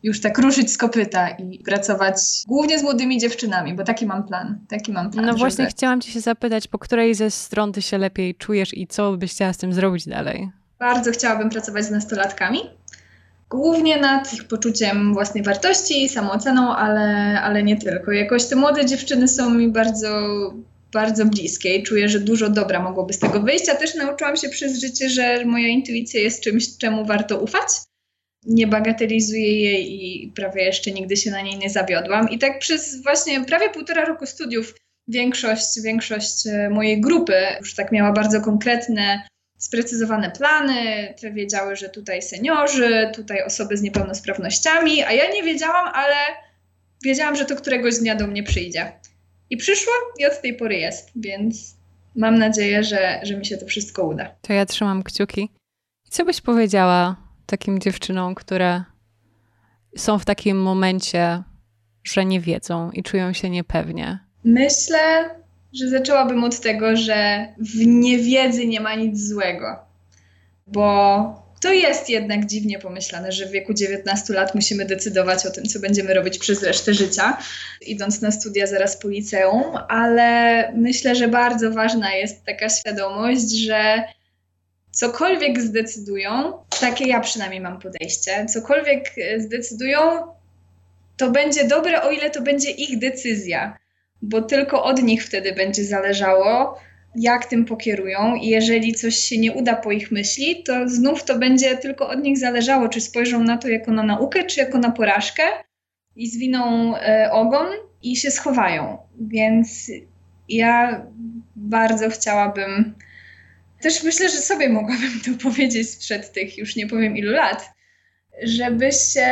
Speaker 2: już tak ruszyć z kopyta i pracować głównie z młodymi dziewczynami, bo taki mam plan. Taki mam plan.
Speaker 1: No właśnie chciałam cię się zapytać, po której ze stron ty się lepiej czujesz i co byś chciała z tym zrobić dalej?
Speaker 2: Bardzo chciałabym pracować z nastolatkami. Głównie nad ich poczuciem własnej wartości, samooceną, ale, ale nie tylko. Jakoś te młode dziewczyny są mi bardzo, bardzo bliskie i czuję, że dużo dobra mogłoby z tego wyjść, a też nauczyłam się przez życie, że moja intuicja jest czymś, czemu warto ufać nie bagatelizuję jej i prawie jeszcze nigdy się na niej nie zawiodłam. I tak przez właśnie prawie półtora roku studiów większość, większość e, mojej grupy już tak miała bardzo konkretne, sprecyzowane plany, te wiedziały, że tutaj seniorzy, tutaj osoby z niepełnosprawnościami, a ja nie wiedziałam, ale wiedziałam, że to któregoś dnia do mnie przyjdzie. I przyszło i od tej pory jest, więc mam nadzieję, że, że mi się to wszystko uda.
Speaker 1: To ja trzymam kciuki. Co byś powiedziała takim dziewczynom, które są w takim momencie, że nie wiedzą i czują się niepewnie?
Speaker 2: Myślę, że zaczęłabym od tego, że w niewiedzy nie ma nic złego, bo to jest jednak dziwnie pomyślane, że w wieku 19 lat musimy decydować o tym, co będziemy robić przez resztę życia, idąc na studia zaraz po liceum, ale myślę, że bardzo ważna jest taka świadomość, że cokolwiek zdecydują, takie ja przynajmniej mam podejście, cokolwiek zdecydują, to będzie dobre, o ile to będzie ich decyzja, bo tylko od nich wtedy będzie zależało, jak tym pokierują i jeżeli coś się nie uda po ich myśli, to znów to będzie tylko od nich zależało, czy spojrzą na to jako na naukę, czy jako na porażkę i zwiną e, ogon i się schowają. Więc ja bardzo chciałabym też myślę, że sobie mogłabym to powiedzieć sprzed tych już nie powiem ilu lat, żeby się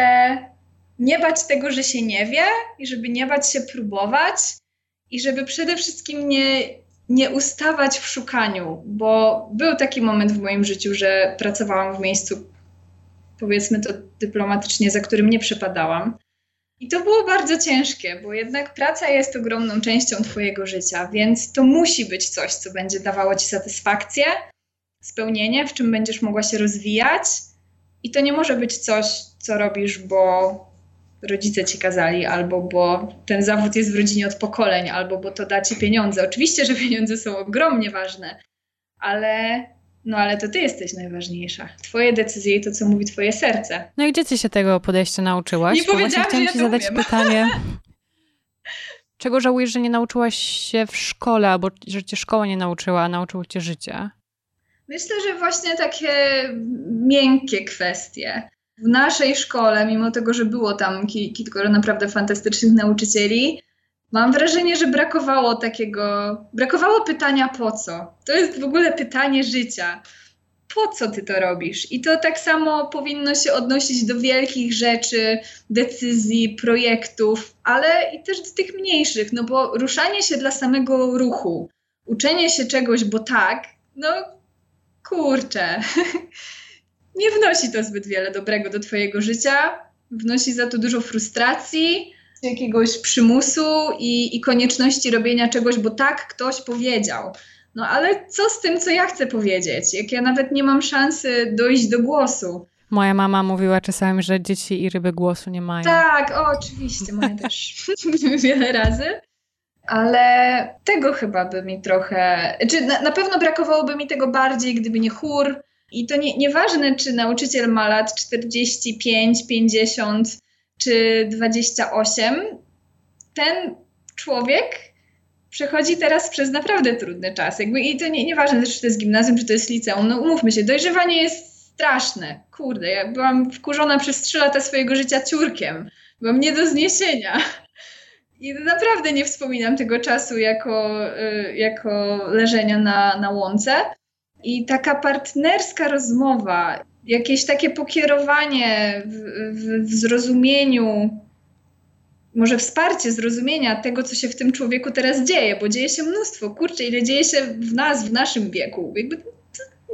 Speaker 2: nie bać tego, że się nie wie i żeby nie bać się próbować i żeby przede wszystkim nie, nie ustawać w szukaniu, bo był taki moment w moim życiu, że pracowałam w miejscu, powiedzmy to dyplomatycznie, za którym nie przepadałam. I to było bardzo ciężkie, bo jednak praca jest ogromną częścią Twojego życia, więc to musi być coś, co będzie dawało Ci satysfakcję, spełnienie, w czym będziesz mogła się rozwijać. I to nie może być coś, co robisz, bo rodzice ci kazali, albo bo ten zawód jest w rodzinie od pokoleń, albo bo to da ci pieniądze. Oczywiście, że pieniądze są ogromnie ważne, ale no ale to ty jesteś najważniejsza. Twoje decyzje i to, co mówi twoje serce.
Speaker 1: No i gdzie ty się tego podejścia nauczyłaś?
Speaker 2: Nie powiedziałam,
Speaker 1: chciałam
Speaker 2: ja
Speaker 1: ci zadać
Speaker 2: umiem.
Speaker 1: pytanie. Czego żałujesz, że nie nauczyłaś się w szkole, albo że cię szkoła nie nauczyła, a nauczyło cię życie?
Speaker 2: Myślę, że właśnie takie miękkie kwestie. W naszej szkole, mimo tego, że było tam kilkoro naprawdę fantastycznych nauczycieli, Mam wrażenie, że brakowało takiego, brakowało pytania po co. To jest w ogóle pytanie życia. Po co ty to robisz? I to tak samo powinno się odnosić do wielkich rzeczy, decyzji, projektów, ale i też do tych mniejszych, no bo ruszanie się dla samego ruchu, uczenie się czegoś, bo tak, no kurczę, nie wnosi to zbyt wiele dobrego do twojego życia, wnosi za to dużo frustracji, jakiegoś przymusu i, i konieczności robienia czegoś, bo tak ktoś powiedział. No ale co z tym, co ja chcę powiedzieć? Jak ja nawet nie mam szansy dojść do głosu.
Speaker 1: Moja mama mówiła czasami, że dzieci i ryby głosu nie mają.
Speaker 2: Tak, o, oczywiście, moja też wiele razy. Ale tego chyba by mi trochę. Czy na, na pewno brakowałoby mi tego bardziej, gdyby nie chór. I to nie, nieważne, czy nauczyciel ma lat 45, 50 czy 28. Ten człowiek przechodzi teraz przez naprawdę trudny czas. Jakby, I to nie, nieważne, czy to jest gimnazjum, czy to jest liceum. No umówmy się, dojrzewanie jest straszne. Kurde, ja byłam wkurzona przez trzy lata swojego życia ciurkiem. Byłam nie do zniesienia. I naprawdę nie wspominam tego czasu jako, y, jako leżenia na, na łące. I taka partnerska rozmowa, jakieś takie pokierowanie w, w, w zrozumieniu, może wsparcie zrozumienia tego, co się w tym człowieku teraz dzieje, bo dzieje się mnóstwo. Kurczę, ile dzieje się w nas, w naszym wieku. Jakby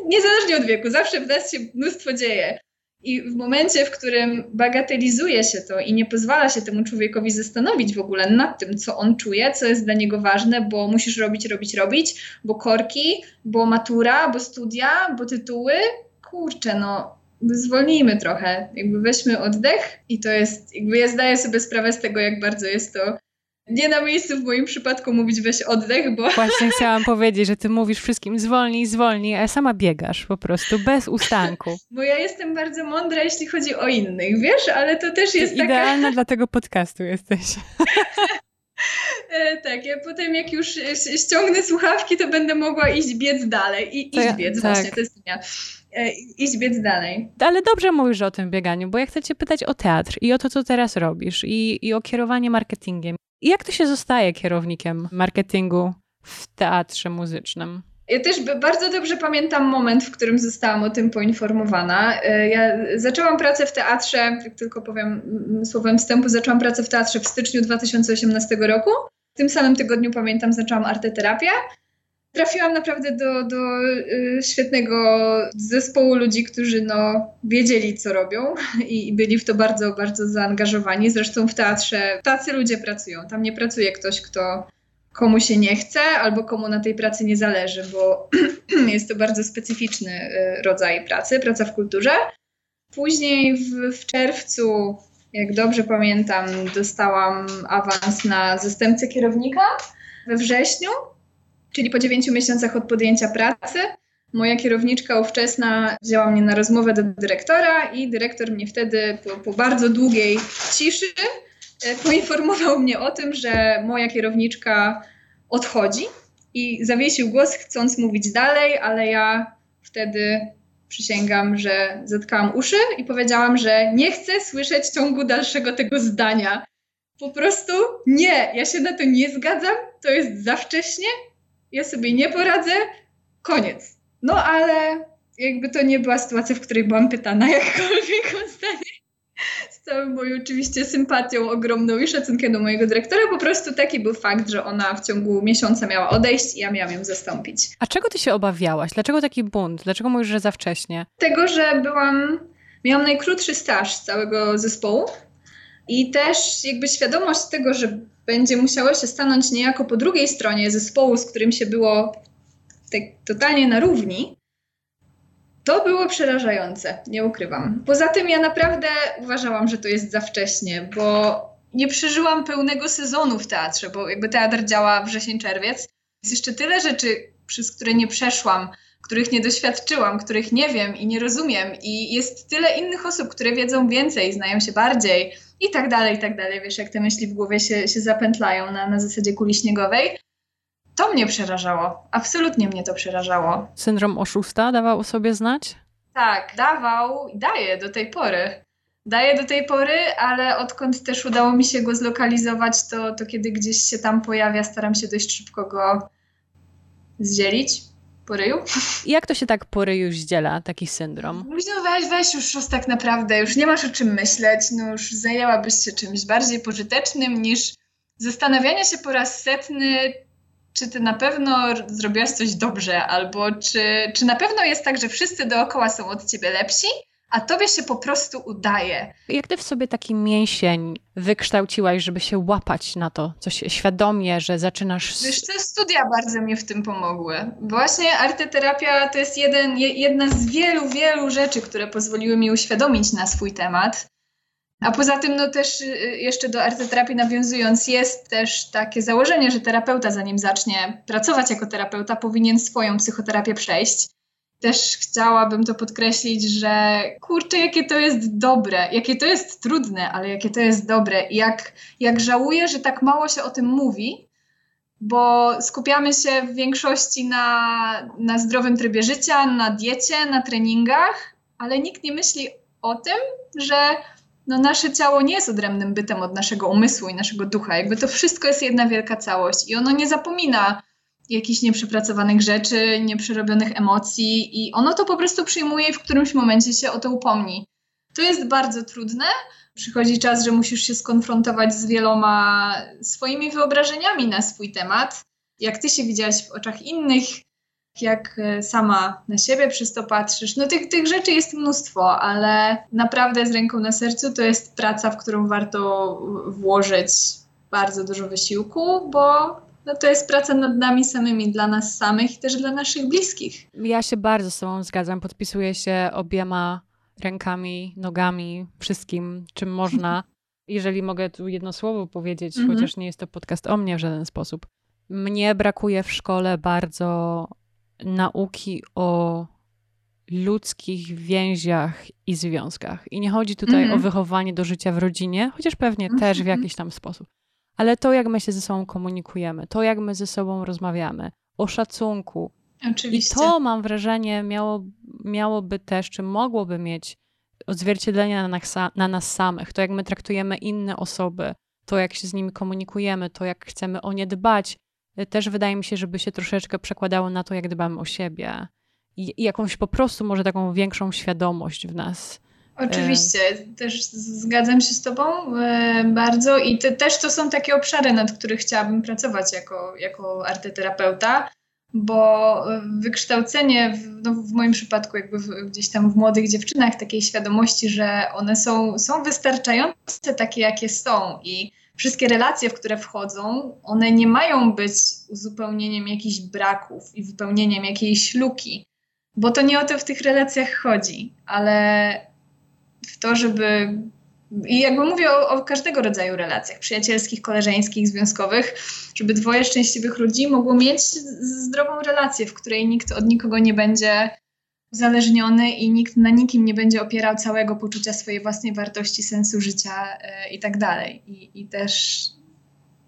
Speaker 2: niezależnie od wieku, zawsze w nas się mnóstwo dzieje. I w momencie, w którym bagatelizuje się to i nie pozwala się temu człowiekowi zastanowić w ogóle nad tym, co on czuje, co jest dla niego ważne, bo musisz robić, robić, robić, bo korki, bo matura, bo studia, bo tytuły, kurczę, no zwolnijmy trochę, jakby weźmy oddech i to jest, jakby ja zdaję sobie sprawę z tego, jak bardzo jest to nie na miejscu w moim przypadku mówić weź oddech, bo...
Speaker 1: Właśnie chciałam powiedzieć, że ty mówisz wszystkim zwolnij, zwolnij, a sama biegasz po prostu, bez ustanku.
Speaker 2: Bo ja jestem bardzo mądra, jeśli chodzi o innych, wiesz, ale to też jest taka...
Speaker 1: Idealna dla tego podcastu jesteś.
Speaker 2: E, tak, ja potem jak już ściągnę słuchawki, to będę mogła iść biec dalej. I iść biec, tak. właśnie, to jest ja. E, iść biec dalej.
Speaker 1: Ale dobrze mówisz o tym bieganiu, bo ja chcę cię pytać o teatr i o to, co teraz robisz i, i o kierowanie marketingiem. Jak to się zostaje kierownikiem marketingu w teatrze muzycznym?
Speaker 2: Ja też bardzo dobrze pamiętam moment, w którym zostałam o tym poinformowana. E, ja zaczęłam pracę w teatrze, tylko powiem słowem wstępu, zaczęłam pracę w teatrze w styczniu 2018 roku. W tym samym tygodniu pamiętam, zaczęłam arteterapię. Trafiłam naprawdę do, do y, świetnego zespołu ludzi, którzy no, wiedzieli, co robią i, i byli w to bardzo, bardzo zaangażowani. Zresztą w teatrze tacy ludzie pracują. Tam nie pracuje ktoś, kto komu się nie chce albo komu na tej pracy nie zależy, bo jest to bardzo specyficzny y, rodzaj pracy, praca w kulturze. Później w, w czerwcu, jak dobrze pamiętam, dostałam awans na zastępcę kierownika. We wrześniu, czyli po dziewięciu miesiącach od podjęcia pracy, moja kierowniczka ówczesna wzięła mnie na rozmowę do dyrektora i dyrektor mnie wtedy po, po bardzo długiej ciszy E, poinformował mnie o tym, że moja kierowniczka odchodzi i zawiesił głos, chcąc mówić dalej, ale ja wtedy przysięgam, że zatkałam uszy i powiedziałam, że nie chcę słyszeć ciągu dalszego tego zdania. Po prostu nie, ja się na to nie zgadzam, to jest za wcześnie, ja sobie nie poradzę, koniec. No ale jakby to nie była sytuacja, w której byłam pytana jakkolwiek o zdanie całą moją oczywiście sympatią ogromną i szacunkiem do mojego dyrektora, po prostu taki był fakt, że ona w ciągu miesiąca miała odejść i ja miałam ją zastąpić.
Speaker 1: A czego ty się obawiałaś? Dlaczego taki bunt? Dlaczego mówisz, że za wcześnie?
Speaker 2: Tego, że byłam, miałam najkrótszy staż z całego zespołu i też jakby świadomość tego, że będzie musiało się stanąć niejako po drugiej stronie zespołu, z którym się było tak totalnie na równi, to było przerażające, nie ukrywam. Poza tym ja naprawdę uważałam, że to jest za wcześnie, bo nie przeżyłam pełnego sezonu w teatrze, bo jakby teatr działa wrzesień-czerwiec. Jest jeszcze tyle rzeczy, przez które nie przeszłam, których nie doświadczyłam, których nie wiem i nie rozumiem i jest tyle innych osób, które wiedzą więcej, znają się bardziej i tak dalej, i tak dalej. Wiesz, jak te myśli w głowie się, się zapętlają na, na zasadzie kuli śniegowej. To mnie przerażało. Absolutnie mnie to przerażało.
Speaker 1: Syndrom oszusta dawał o sobie znać?
Speaker 2: Tak, dawał i daje do tej pory. Daje do tej pory, ale odkąd też udało mi się go zlokalizować, to, to kiedy gdzieś się tam pojawia, staram się dość szybko go zdzielić po ryju.
Speaker 1: Jak to się tak po ryju zdziela, taki syndrom?
Speaker 2: No weź, weź już, już tak naprawdę, już nie masz o czym myśleć, no już zajęłabyś się czymś bardziej pożytecznym niż zastanawianie się po raz setny, czy ty na pewno zrobiłaś coś dobrze, albo czy, czy na pewno jest tak, że wszyscy dookoła są od ciebie lepsi, a tobie się po prostu udaje.
Speaker 1: Jak ty w sobie taki mięsień wykształciłaś, żeby się łapać na to, coś świadomie, że zaczynasz...
Speaker 2: Wiesz, studia bardzo mi w tym pomogły. Właśnie arteterapia to jest jeden, jedna z wielu, wielu rzeczy, które pozwoliły mi uświadomić na swój temat. A poza tym, no też y, jeszcze do arteterapii nawiązując, jest też takie założenie, że terapeuta, zanim zacznie pracować jako terapeuta, powinien swoją psychoterapię przejść. Też chciałabym to podkreślić, że kurczę, jakie to jest dobre, jakie to jest trudne, ale jakie to jest dobre. I jak, jak żałuję, że tak mało się o tym mówi, bo skupiamy się w większości na, na zdrowym trybie życia, na diecie, na treningach, ale nikt nie myśli o tym, że no nasze ciało nie jest odrębnym bytem od naszego umysłu i naszego ducha. Jakby to wszystko jest jedna wielka całość i ono nie zapomina jakichś nieprzepracowanych rzeczy, nieprzerobionych emocji i ono to po prostu przyjmuje i w którymś momencie się o to upomni. To jest bardzo trudne. Przychodzi czas, że musisz się skonfrontować z wieloma swoimi wyobrażeniami na swój temat. Jak ty się widziałaś w oczach innych, jak e, sama na siebie przez to patrzysz. No tych, tych rzeczy jest mnóstwo, ale naprawdę z ręką na sercu to jest praca, w którą warto włożyć bardzo dużo wysiłku, bo no to jest praca nad nami samymi, dla nas samych i też dla naszych bliskich.
Speaker 1: Ja się bardzo z Tobą zgadzam, podpisuję się obiema rękami, nogami, wszystkim, czym można. Jeżeli mogę tu jedno słowo powiedzieć, mm -hmm. chociaż nie jest to podcast o mnie w żaden sposób. Mnie brakuje w szkole bardzo nauki o ludzkich więziach i związkach. I nie chodzi tutaj mm -hmm. o wychowanie do życia w rodzinie, chociaż pewnie mm -hmm. też w jakiś tam sposób. Ale to, jak my się ze sobą komunikujemy, to, jak my ze sobą rozmawiamy, o szacunku.
Speaker 2: Oczywiście.
Speaker 1: I to, mam wrażenie, miało, miałoby też, czy mogłoby mieć odzwierciedlenie na nas, na nas samych. To, jak my traktujemy inne osoby, to, jak się z nimi komunikujemy, to, jak chcemy o nie dbać, też wydaje mi się, żeby się troszeczkę przekładało na to, jak dbamy o siebie i, jakąś po prostu może taką większą świadomość w nas.
Speaker 2: Oczywiście, też zgadzam się z Tobą bardzo i te, też to są takie obszary, nad których chciałabym pracować jako, jako arteterapeuta, bo wykształcenie, w, no w moim przypadku, jakby w, gdzieś tam w młodych dziewczynach, takiej świadomości, że one są, są wystarczające takie, jakie są i wszystkie relacje, w które wchodzą, one nie mają być uzupełnieniem jakichś braków i wypełnieniem jakiejś luki, bo to nie o to w tych relacjach chodzi, ale w to, żeby. I jakby mówię o, o, każdego rodzaju relacjach, przyjacielskich, koleżeńskich, związkowych, żeby dwoje szczęśliwych ludzi mogło mieć zdrową relację, w której nikt od nikogo nie będzie uzależniony i nikt na nikim nie będzie opierał całego poczucia swojej własnej wartości, sensu życia yy, i tak dalej. I też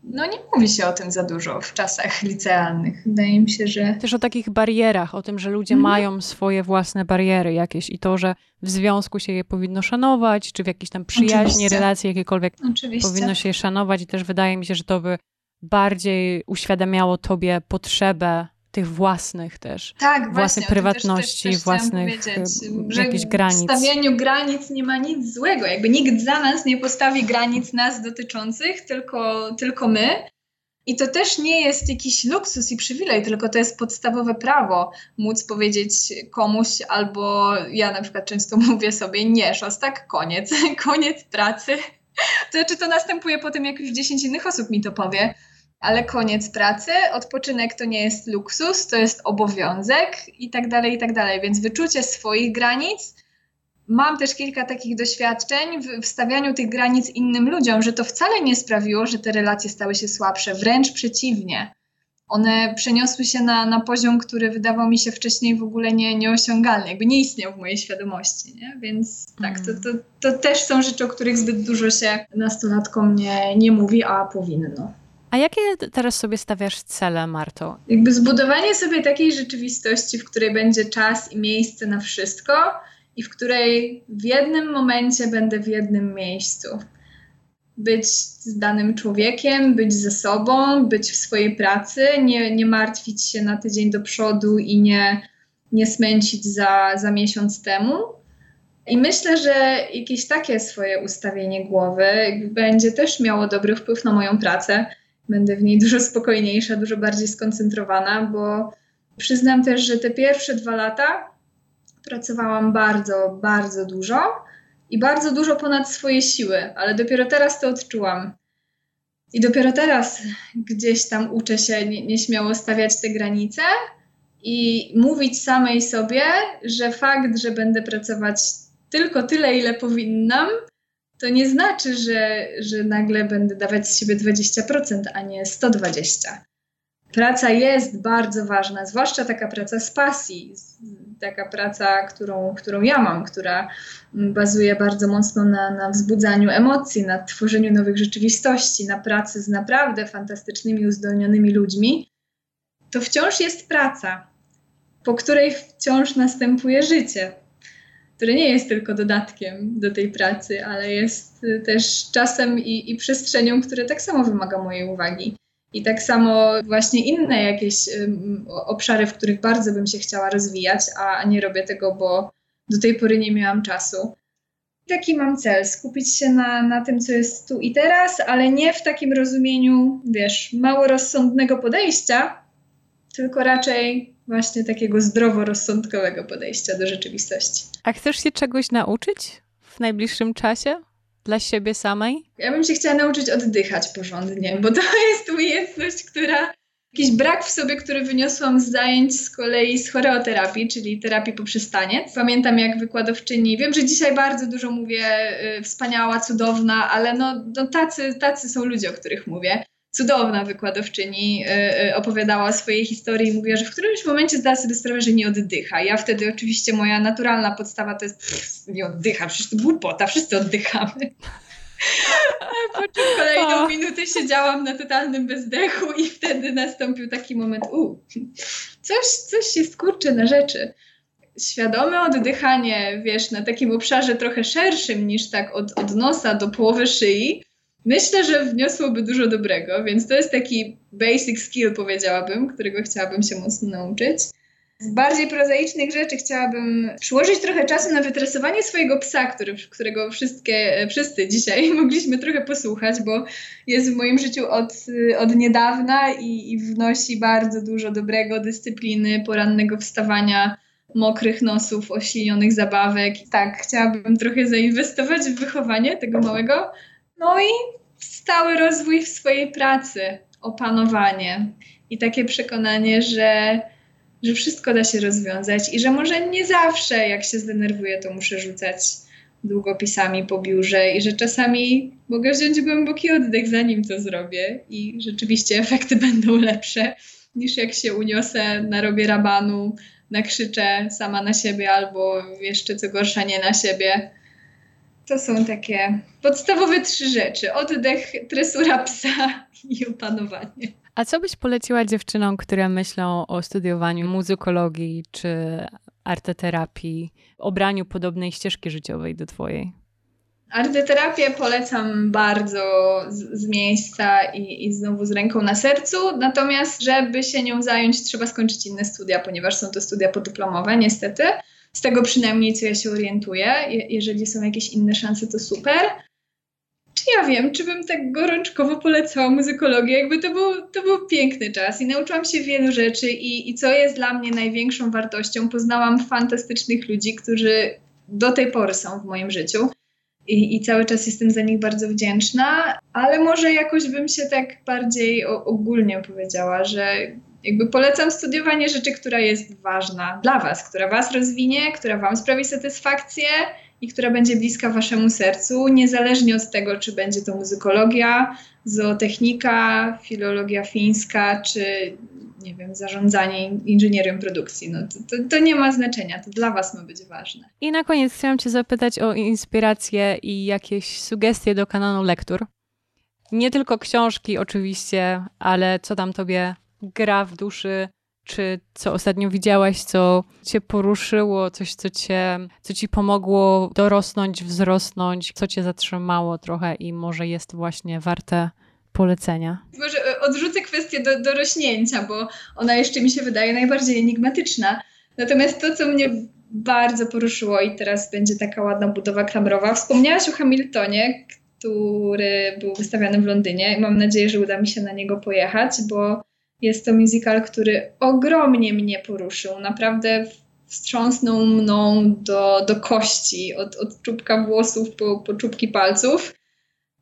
Speaker 2: no nie mówi się o tym za dużo w czasach licealnych. Wydaje mi się, że.
Speaker 1: Też o takich barierach, o tym, że ludzie mm. mają swoje własne bariery jakieś i to, że w związku się je powinno szanować, czy w jakiejś tam przyjaźni, Oczywiście. relacje jakiekolwiek Oczywiście. powinno się je szanować. I też wydaje mi się, że to by bardziej uświadamiało tobie potrzebę tych własnych też.
Speaker 2: Tak,
Speaker 1: własnej
Speaker 2: właśnie,
Speaker 1: prywatności,
Speaker 2: też, też
Speaker 1: własnych jakichś granic.
Speaker 2: W stawianiu granic nie ma nic złego. Jakby nikt za nas nie postawi granic nas dotyczących, tylko, tylko my. I to też nie jest jakiś luksus i przywilej, tylko to jest podstawowe prawo móc powiedzieć komuś, albo ja na przykład często mówię sobie, nie, szostak, koniec, koniec pracy. To znaczy to następuje po tym, jak już 10 innych osób mi to powie ale koniec pracy, odpoczynek to nie jest luksus, to jest obowiązek i tak dalej, i tak dalej. Więc wyczucie swoich granic. Mam też kilka takich doświadczeń w wstawianiu tych granic innym ludziom, że to wcale nie sprawiło, że te relacje stały się słabsze, wręcz przeciwnie. One przeniosły się na, na poziom, który wydawał mi się wcześniej w ogóle nie, nieosiągalny, jakby nie istniał w mojej świadomości. Nie? Więc tak, to, to, to też są rzeczy, o których zbyt dużo się nastolatkom nie, nie mówi, a powinno.
Speaker 1: A jakie teraz sobie stawiasz cele, Marto?
Speaker 2: Jakby zbudowanie sobie takiej rzeczywistości, w której będzie czas i miejsce na wszystko i w której w jednym momencie będę w jednym miejscu. Być z danym człowiekiem, być ze sobą, być w swojej pracy, nie, nie martwić się na tydzień do przodu i nie, nie smęcić za, za miesiąc temu. I myślę, że jakieś takie swoje ustawienie głowy będzie też miało dobry wpływ na moją pracę będę w niej dużo spokojniejsza, dużo bardziej skoncentrowana, bo przyznam też, że te pierwsze dwa lata pracowałam bardzo, bardzo dużo i bardzo dużo ponad swoje siły, ale dopiero teraz to odczułam. I dopiero teraz gdzieś tam uczę się nieśmiało stawiać te granice i mówić samej sobie, że fakt, że będę pracować tylko tyle, ile powinnam, to nie znaczy, że, że nagle będę dawać z siebie 20%, a nie 120%. Praca jest bardzo ważna, zwłaszcza taka praca z pasji, taka praca, którą, którą ja mam, która bazuje bardzo mocno na, na wzbudzaniu emocji, na tworzeniu nowych rzeczywistości, na pracy z naprawdę fantastycznymi, uzdolnionymi ludźmi, to wciąż jest praca, po której wciąż następuje życie, które nie jest tylko dodatkiem do tej pracy, ale jest też czasem i, i przestrzenią, które tak samo wymaga mojej uwagi. I tak samo właśnie inne jakieś um, obszary, w których bardzo bym się chciała rozwijać, a nie robię tego, bo do tej pory nie miałam czasu. Taki mam cel, skupić się na, na tym, co jest tu i teraz, ale nie w takim rozumieniu, wiesz, mało rozsądnego podejścia, tylko raczej właśnie takiego zdroworozsądkowego podejścia do rzeczywistości.
Speaker 1: A chcesz się czegoś nauczyć w najbliższym czasie? Dla siebie samej?
Speaker 2: Ja bym się chciała nauczyć oddychać porządnie, bo to jest umiejętność, która jakiś brak w sobie, który wyniosłam z zajęć z kolei z choreoterapii, czyli terapii poprzez taniec. Pamiętam jak wykładowczyni, wiem, że dzisiaj bardzo dużo mówię, y, wspaniała, cudowna, ale no, no tacy, tacy są ludzie, o których mówię cudowna wykładowczyni y, y, opowiadała o swojej historii i mówiła, że w którymś momencie zdała sobie sprawę, że nie oddycha. Ja wtedy oczywiście moja naturalna podstawa to jest pff, nie oddycha, przecież to głupota, wszyscy oddychamy. Po czym kolejną minutę siedziałam na totalnym bezdechu i wtedy nastąpił taki moment, u, coś, coś jest kurczę na rzeczy. Świadome oddychanie, wiesz, na takim obszarze trochę szerszym niż tak od, od nosa do połowy szyi, Myślę, że wniosłoby dużo dobrego, więc to jest taki basic skill, powiedziałabym, którego chciałabym się mocno nauczyć. Z bardziej prozaicznych rzeczy chciałabym przyłożyć trochę czasu na wytresowanie swojego psa, który, którego wszystkie, wszyscy dzisiaj mogliśmy trochę posłuchać, bo jest w moim życiu od, od niedawna i, i wnosi bardzo dużo dobrego, dyscypliny, porannego wstawania, mokrych nosów, oślinionych zabawek. Tak, chciałabym trochę zainwestować w wychowanie tego małego. No i stały rozwój w swojej pracy, opanowanie i takie przekonanie, że, że wszystko da się rozwiązać i że może nie zawsze, jak się zdenerwuję, to muszę rzucać długopisami po biurze i że czasami mogę wziąć głęboki oddech, zanim to zrobię i rzeczywiście efekty będą lepsze niż jak się uniosę, narobię rabanu, nakrzyczę sama na siebie albo jeszcze co gorsza nie na siebie to są takie podstawowe trzy rzeczy: oddech, tresura psa i opanowanie.
Speaker 1: A co byś poleciła dziewczynom, które myślą o studiowaniu muzykologii czy arteterapii, obraniu podobnej ścieżki życiowej do Twojej?
Speaker 2: Arteterapię polecam bardzo z, z miejsca i, i, znowu z ręką na sercu, natomiast żeby się nią zająć, trzeba skończyć inne studia, ponieważ są to studia podyplomowe, niestety. Z tego przynajmniej, co ja się orientuję. Je jeżeli są jakieś inne szanse, to super. Czy ja wiem, czy bym tak gorączkowo polecała muzykologię? Jakby to był, to był piękny czas i nauczyłam się wielu rzeczy i, i co jest dla mnie największą wartością, poznałam fantastycznych ludzi, którzy do tej pory są w moim życiu. I, i, cały czas jestem za nich bardzo wdzięczna, ale może jakoś bym się tak bardziej ogólnie powiedziała, że jakby polecam studiowanie rzeczy, która jest ważna dla Was, która Was rozwinie, która Wam sprawi satysfakcję i która będzie bliska Waszemu sercu, niezależnie od tego, czy będzie to muzykologia, zootechnika, filologia fińska, czy nie wiem, zarządzanie inżynierią produkcji. No to, to, to, nie ma znaczenia, to dla Was ma być ważne.
Speaker 1: I na koniec chciałam Cię zapytać o inspirację i jakieś sugestie do kanonu lektur. Nie tylko książki oczywiście, ale co tam Tobie gra w duszy, czy co ostatnio widziałaś, co cię poruszyło, coś, co, cię, co ci pomogło dorosnąć, wzrosnąć, co cię zatrzymało trochę i może jest właśnie warte polecenia?
Speaker 2: Może e, odrzucę kwestię do, dorośnięcia, bo ona jeszcze mi się wydaje najbardziej enigmatyczna. Natomiast to, co mnie bardzo poruszyło i teraz będzie taka ładna budowa klamrowa. Wspomniałaś o Hamiltonie, który był wystawiany w Londynie. Mam nadzieję, że uda mi się na niego pojechać, bo jest to musical, który ogromnie mnie poruszył. Naprawdę wstrząsnął mną do, do kości, od, od czubka włosów po, po czubki palców.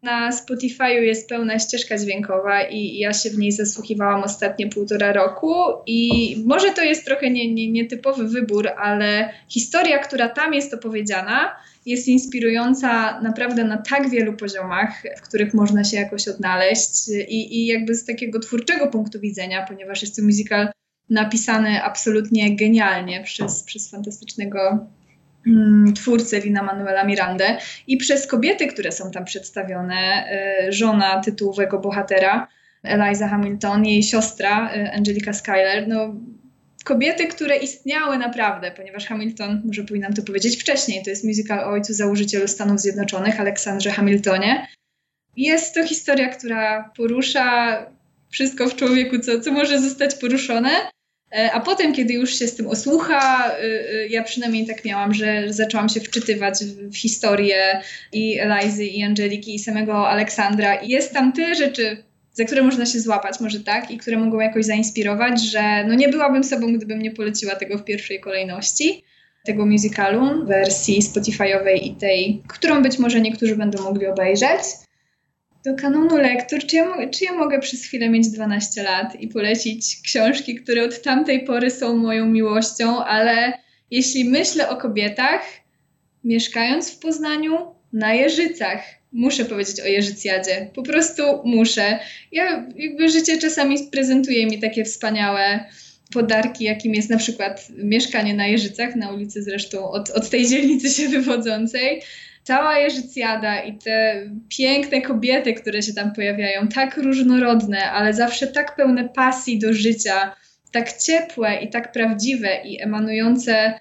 Speaker 2: Na Spotify'u jest pełna ścieżka dźwiękowa i ja się w niej zasłuchiwałam ostatnie półtora roku i może to jest trochę nie, nie, nietypowy wybór, ale historia, która tam jest opowiedziana, jest inspirująca naprawdę na tak wielu poziomach, w których można się jakoś odnaleźć i, i jakby z takiego twórczego punktu widzenia, ponieważ jest to musical napisany absolutnie genialnie przez, przez fantastycznego mm, twórcę Lina Manuela Mirandę i przez kobiety, które są tam przedstawione, y, żona tytułowego bohatera, Eliza Hamilton, jej siostra y, Angelica Schuyler, no kobiety, które istniały naprawdę, ponieważ Hamilton, może powinnam to powiedzieć wcześniej, to jest musical o ojcu założycielu Stanów Zjednoczonych, Aleksandrze Hamiltonie. Jest to historia, która porusza wszystko w człowieku, co, co może zostać poruszone. E, a potem, kiedy już się z tym osłucha, y, y, ja przynajmniej tak miałam, że zaczęłam się wczytywać w historię i Elizy, i Angeliki, i samego Aleksandra. I jest tam tyle rzeczy, za które można się złapać, może tak, i które mogą jakoś zainspirować, że no nie byłabym sobą, gdybym nie poleciła tego w pierwszej kolejności, tego musicalu, wersji Spotify'owej i tej, którą być może niektórzy będą mogli obejrzeć. Do kanonu lektur, czy ja, czy ja mogę przez chwilę mieć 12 lat i polecić książki, które od tamtej pory są moją miłością, ale jeśli myślę o kobietach, mieszkając w Poznaniu, na Jeżycach, muszę powiedzieć o Jeżycjadzie. Po prostu muszę. Ja jakby życie czasami prezentuje mi takie wspaniałe podarki, jakim jest na przykład mieszkanie na Jeżycach, na ulicy zresztą od, od tej dzielnicy się wywodzącej. Cała Jeżycjada i te piękne kobiety, które się tam pojawiają, tak różnorodne, ale zawsze tak pełne pasji do życia, tak ciepłe i tak prawdziwe i emanujące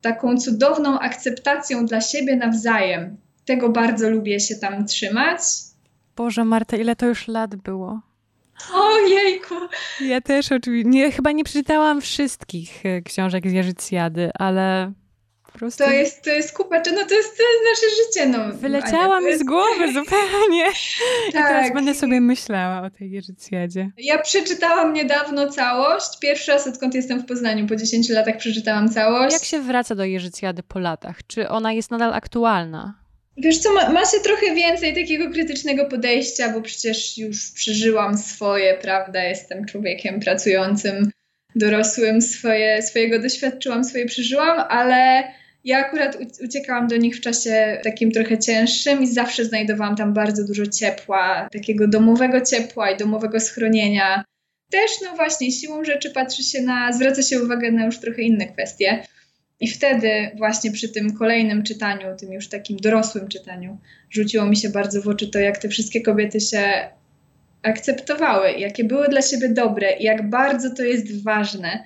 Speaker 2: taką cudowną akceptacją dla siebie nawzajem tego bardzo lubię się tam trzymać.
Speaker 1: Boże, Marta, ile to już lat było?
Speaker 2: Ojejku!
Speaker 1: Ja też oczywiście, nie, chyba nie przeczytałam wszystkich e, książek z Jerzycjady, ale
Speaker 2: prostu... To jest, to jest kupa, no to jest, to jest nasze życie. No,
Speaker 1: Wyleciała mi z głowy zupełnie. tak. I teraz będę sobie myślała o tej Jerzycjadzie.
Speaker 2: Ja przeczytałam niedawno całość. Pierwszy raz odkąd jestem w Poznaniu. Po 10 latach przeczytałam całość.
Speaker 1: Jak się wraca do Jerzycjady po latach? Czy ona jest nadal aktualna?
Speaker 2: Wiesz co, ma, ma, się trochę więcej takiego krytycznego podejścia, bo przecież już przeżyłam swoje, prawda? Jestem człowiekiem pracującym, dorosłym, swoje, swojego doświadczyłam, swoje przeżyłam, ale ja akurat uciekałam do nich w czasie takim trochę cięższym i zawsze znajdowałam tam bardzo dużo ciepła, takiego domowego ciepła i domowego schronienia. Też, no właśnie, siłą rzeczy patrzy się na, zwraca się uwagę na już trochę inne kwestie. I wtedy właśnie przy tym kolejnym czytaniu, tym już takim dorosłym czytaniu, rzuciło mi się bardzo w oczy to, jak te wszystkie kobiety się akceptowały, jakie były dla siebie dobre i jak bardzo to jest ważne,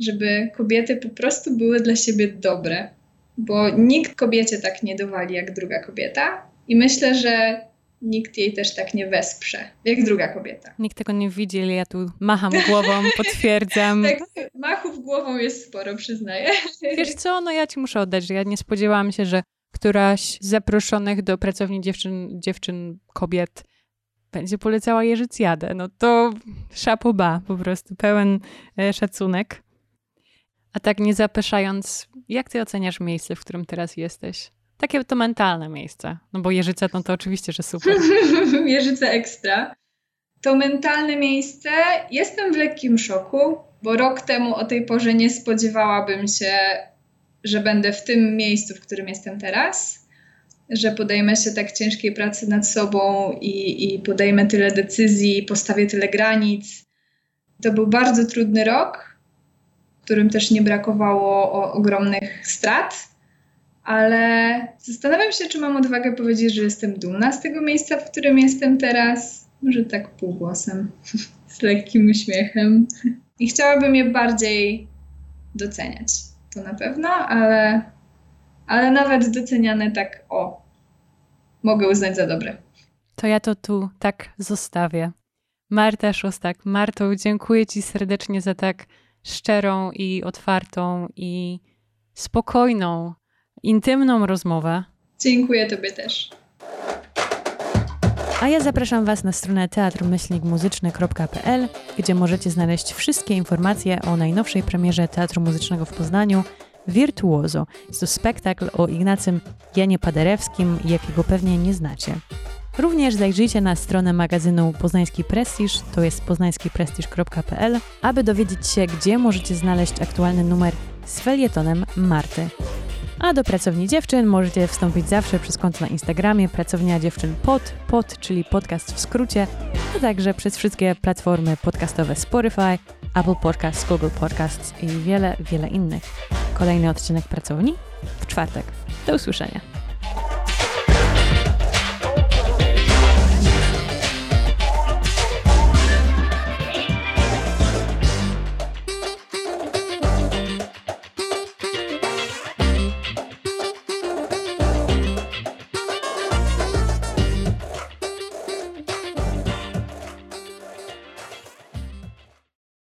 Speaker 2: żeby kobiety po prostu były dla siebie dobre. Bo nikt kobiecie tak nie dowali jak druga kobieta. I myślę, że nikt jej też tak nie wesprze, jak druga kobieta.
Speaker 1: Nikt tego nie widzi, ale ja tu macham głową, potwierdzam.
Speaker 2: tak, machów głową jest sporo, przyznaję.
Speaker 1: Wiesz co, no ja ci muszę oddać, że ja nie spodziewałam się, że któraś z zaproszonych do pracowni dziewczyn, dziewczyn kobiet będzie polecała Jerzycjadę. No to szapoba, po prostu pełen e, szacunek. A tak nie zapeszając, jak ty oceniasz miejsce, w którym teraz jesteś? Takie to mentalne miejsce. No bo Jeżyce no to oczywiście, że super.
Speaker 2: Jeżyce ekstra. To mentalne miejsce. Jestem w lekkim szoku, bo rok temu o tej porze nie spodziewałabym się, że będę w tym miejscu, w którym jestem teraz. Że podejmę się tak ciężkiej pracy nad sobą i, i podejmę tyle decyzji, postawię tyle granic. To był bardzo trudny rok, którym też nie brakowało ogromnych strat ale zastanawiam się, czy mam odwagę powiedzieć, że jestem dumna z tego miejsca, w którym jestem teraz. Może tak półgłosem, z lekkim uśmiechem. I chciałabym je bardziej doceniać. To na pewno, ale, ale nawet doceniane tak o, mogę uznać za dobre.
Speaker 1: To ja to tu tak zostawię. Marta Szostak. Marto, dziękuję Ci serdecznie za tak szczerą i otwartą i spokojną intymną rozmowę.
Speaker 2: Dziękuję Tobie też.
Speaker 1: A ja zapraszam Was na stronę teatrmyślnikmuzyczny.pl, gdzie możecie znaleźć wszystkie informacje o najnowszej premierze Teatru Muzycznego w Poznaniu Virtuoso. Jest to spektakl o Ignacym Janie Paderewskim, jakiego pewnie nie znacie. Również zajrzyjcie na stronę magazynu Poznański Prestiż, to jest poznańskiprestiż.pl, aby dowiedzieć się, gdzie możecie znaleźć aktualny numer z felietonem Marty. A do Pracowni Dziewczyn możecie wstąpić zawsze przez konto na Instagramie Pracownia Dziewczyn Pod, pod, czyli podcast w skrócie, a także przez wszystkie platformy podcastowe Spotify, Apple Podcasts, Google Podcasts i wiele, wiele innych. Kolejny odcinek Pracowni w czwartek. Do usłyszenia.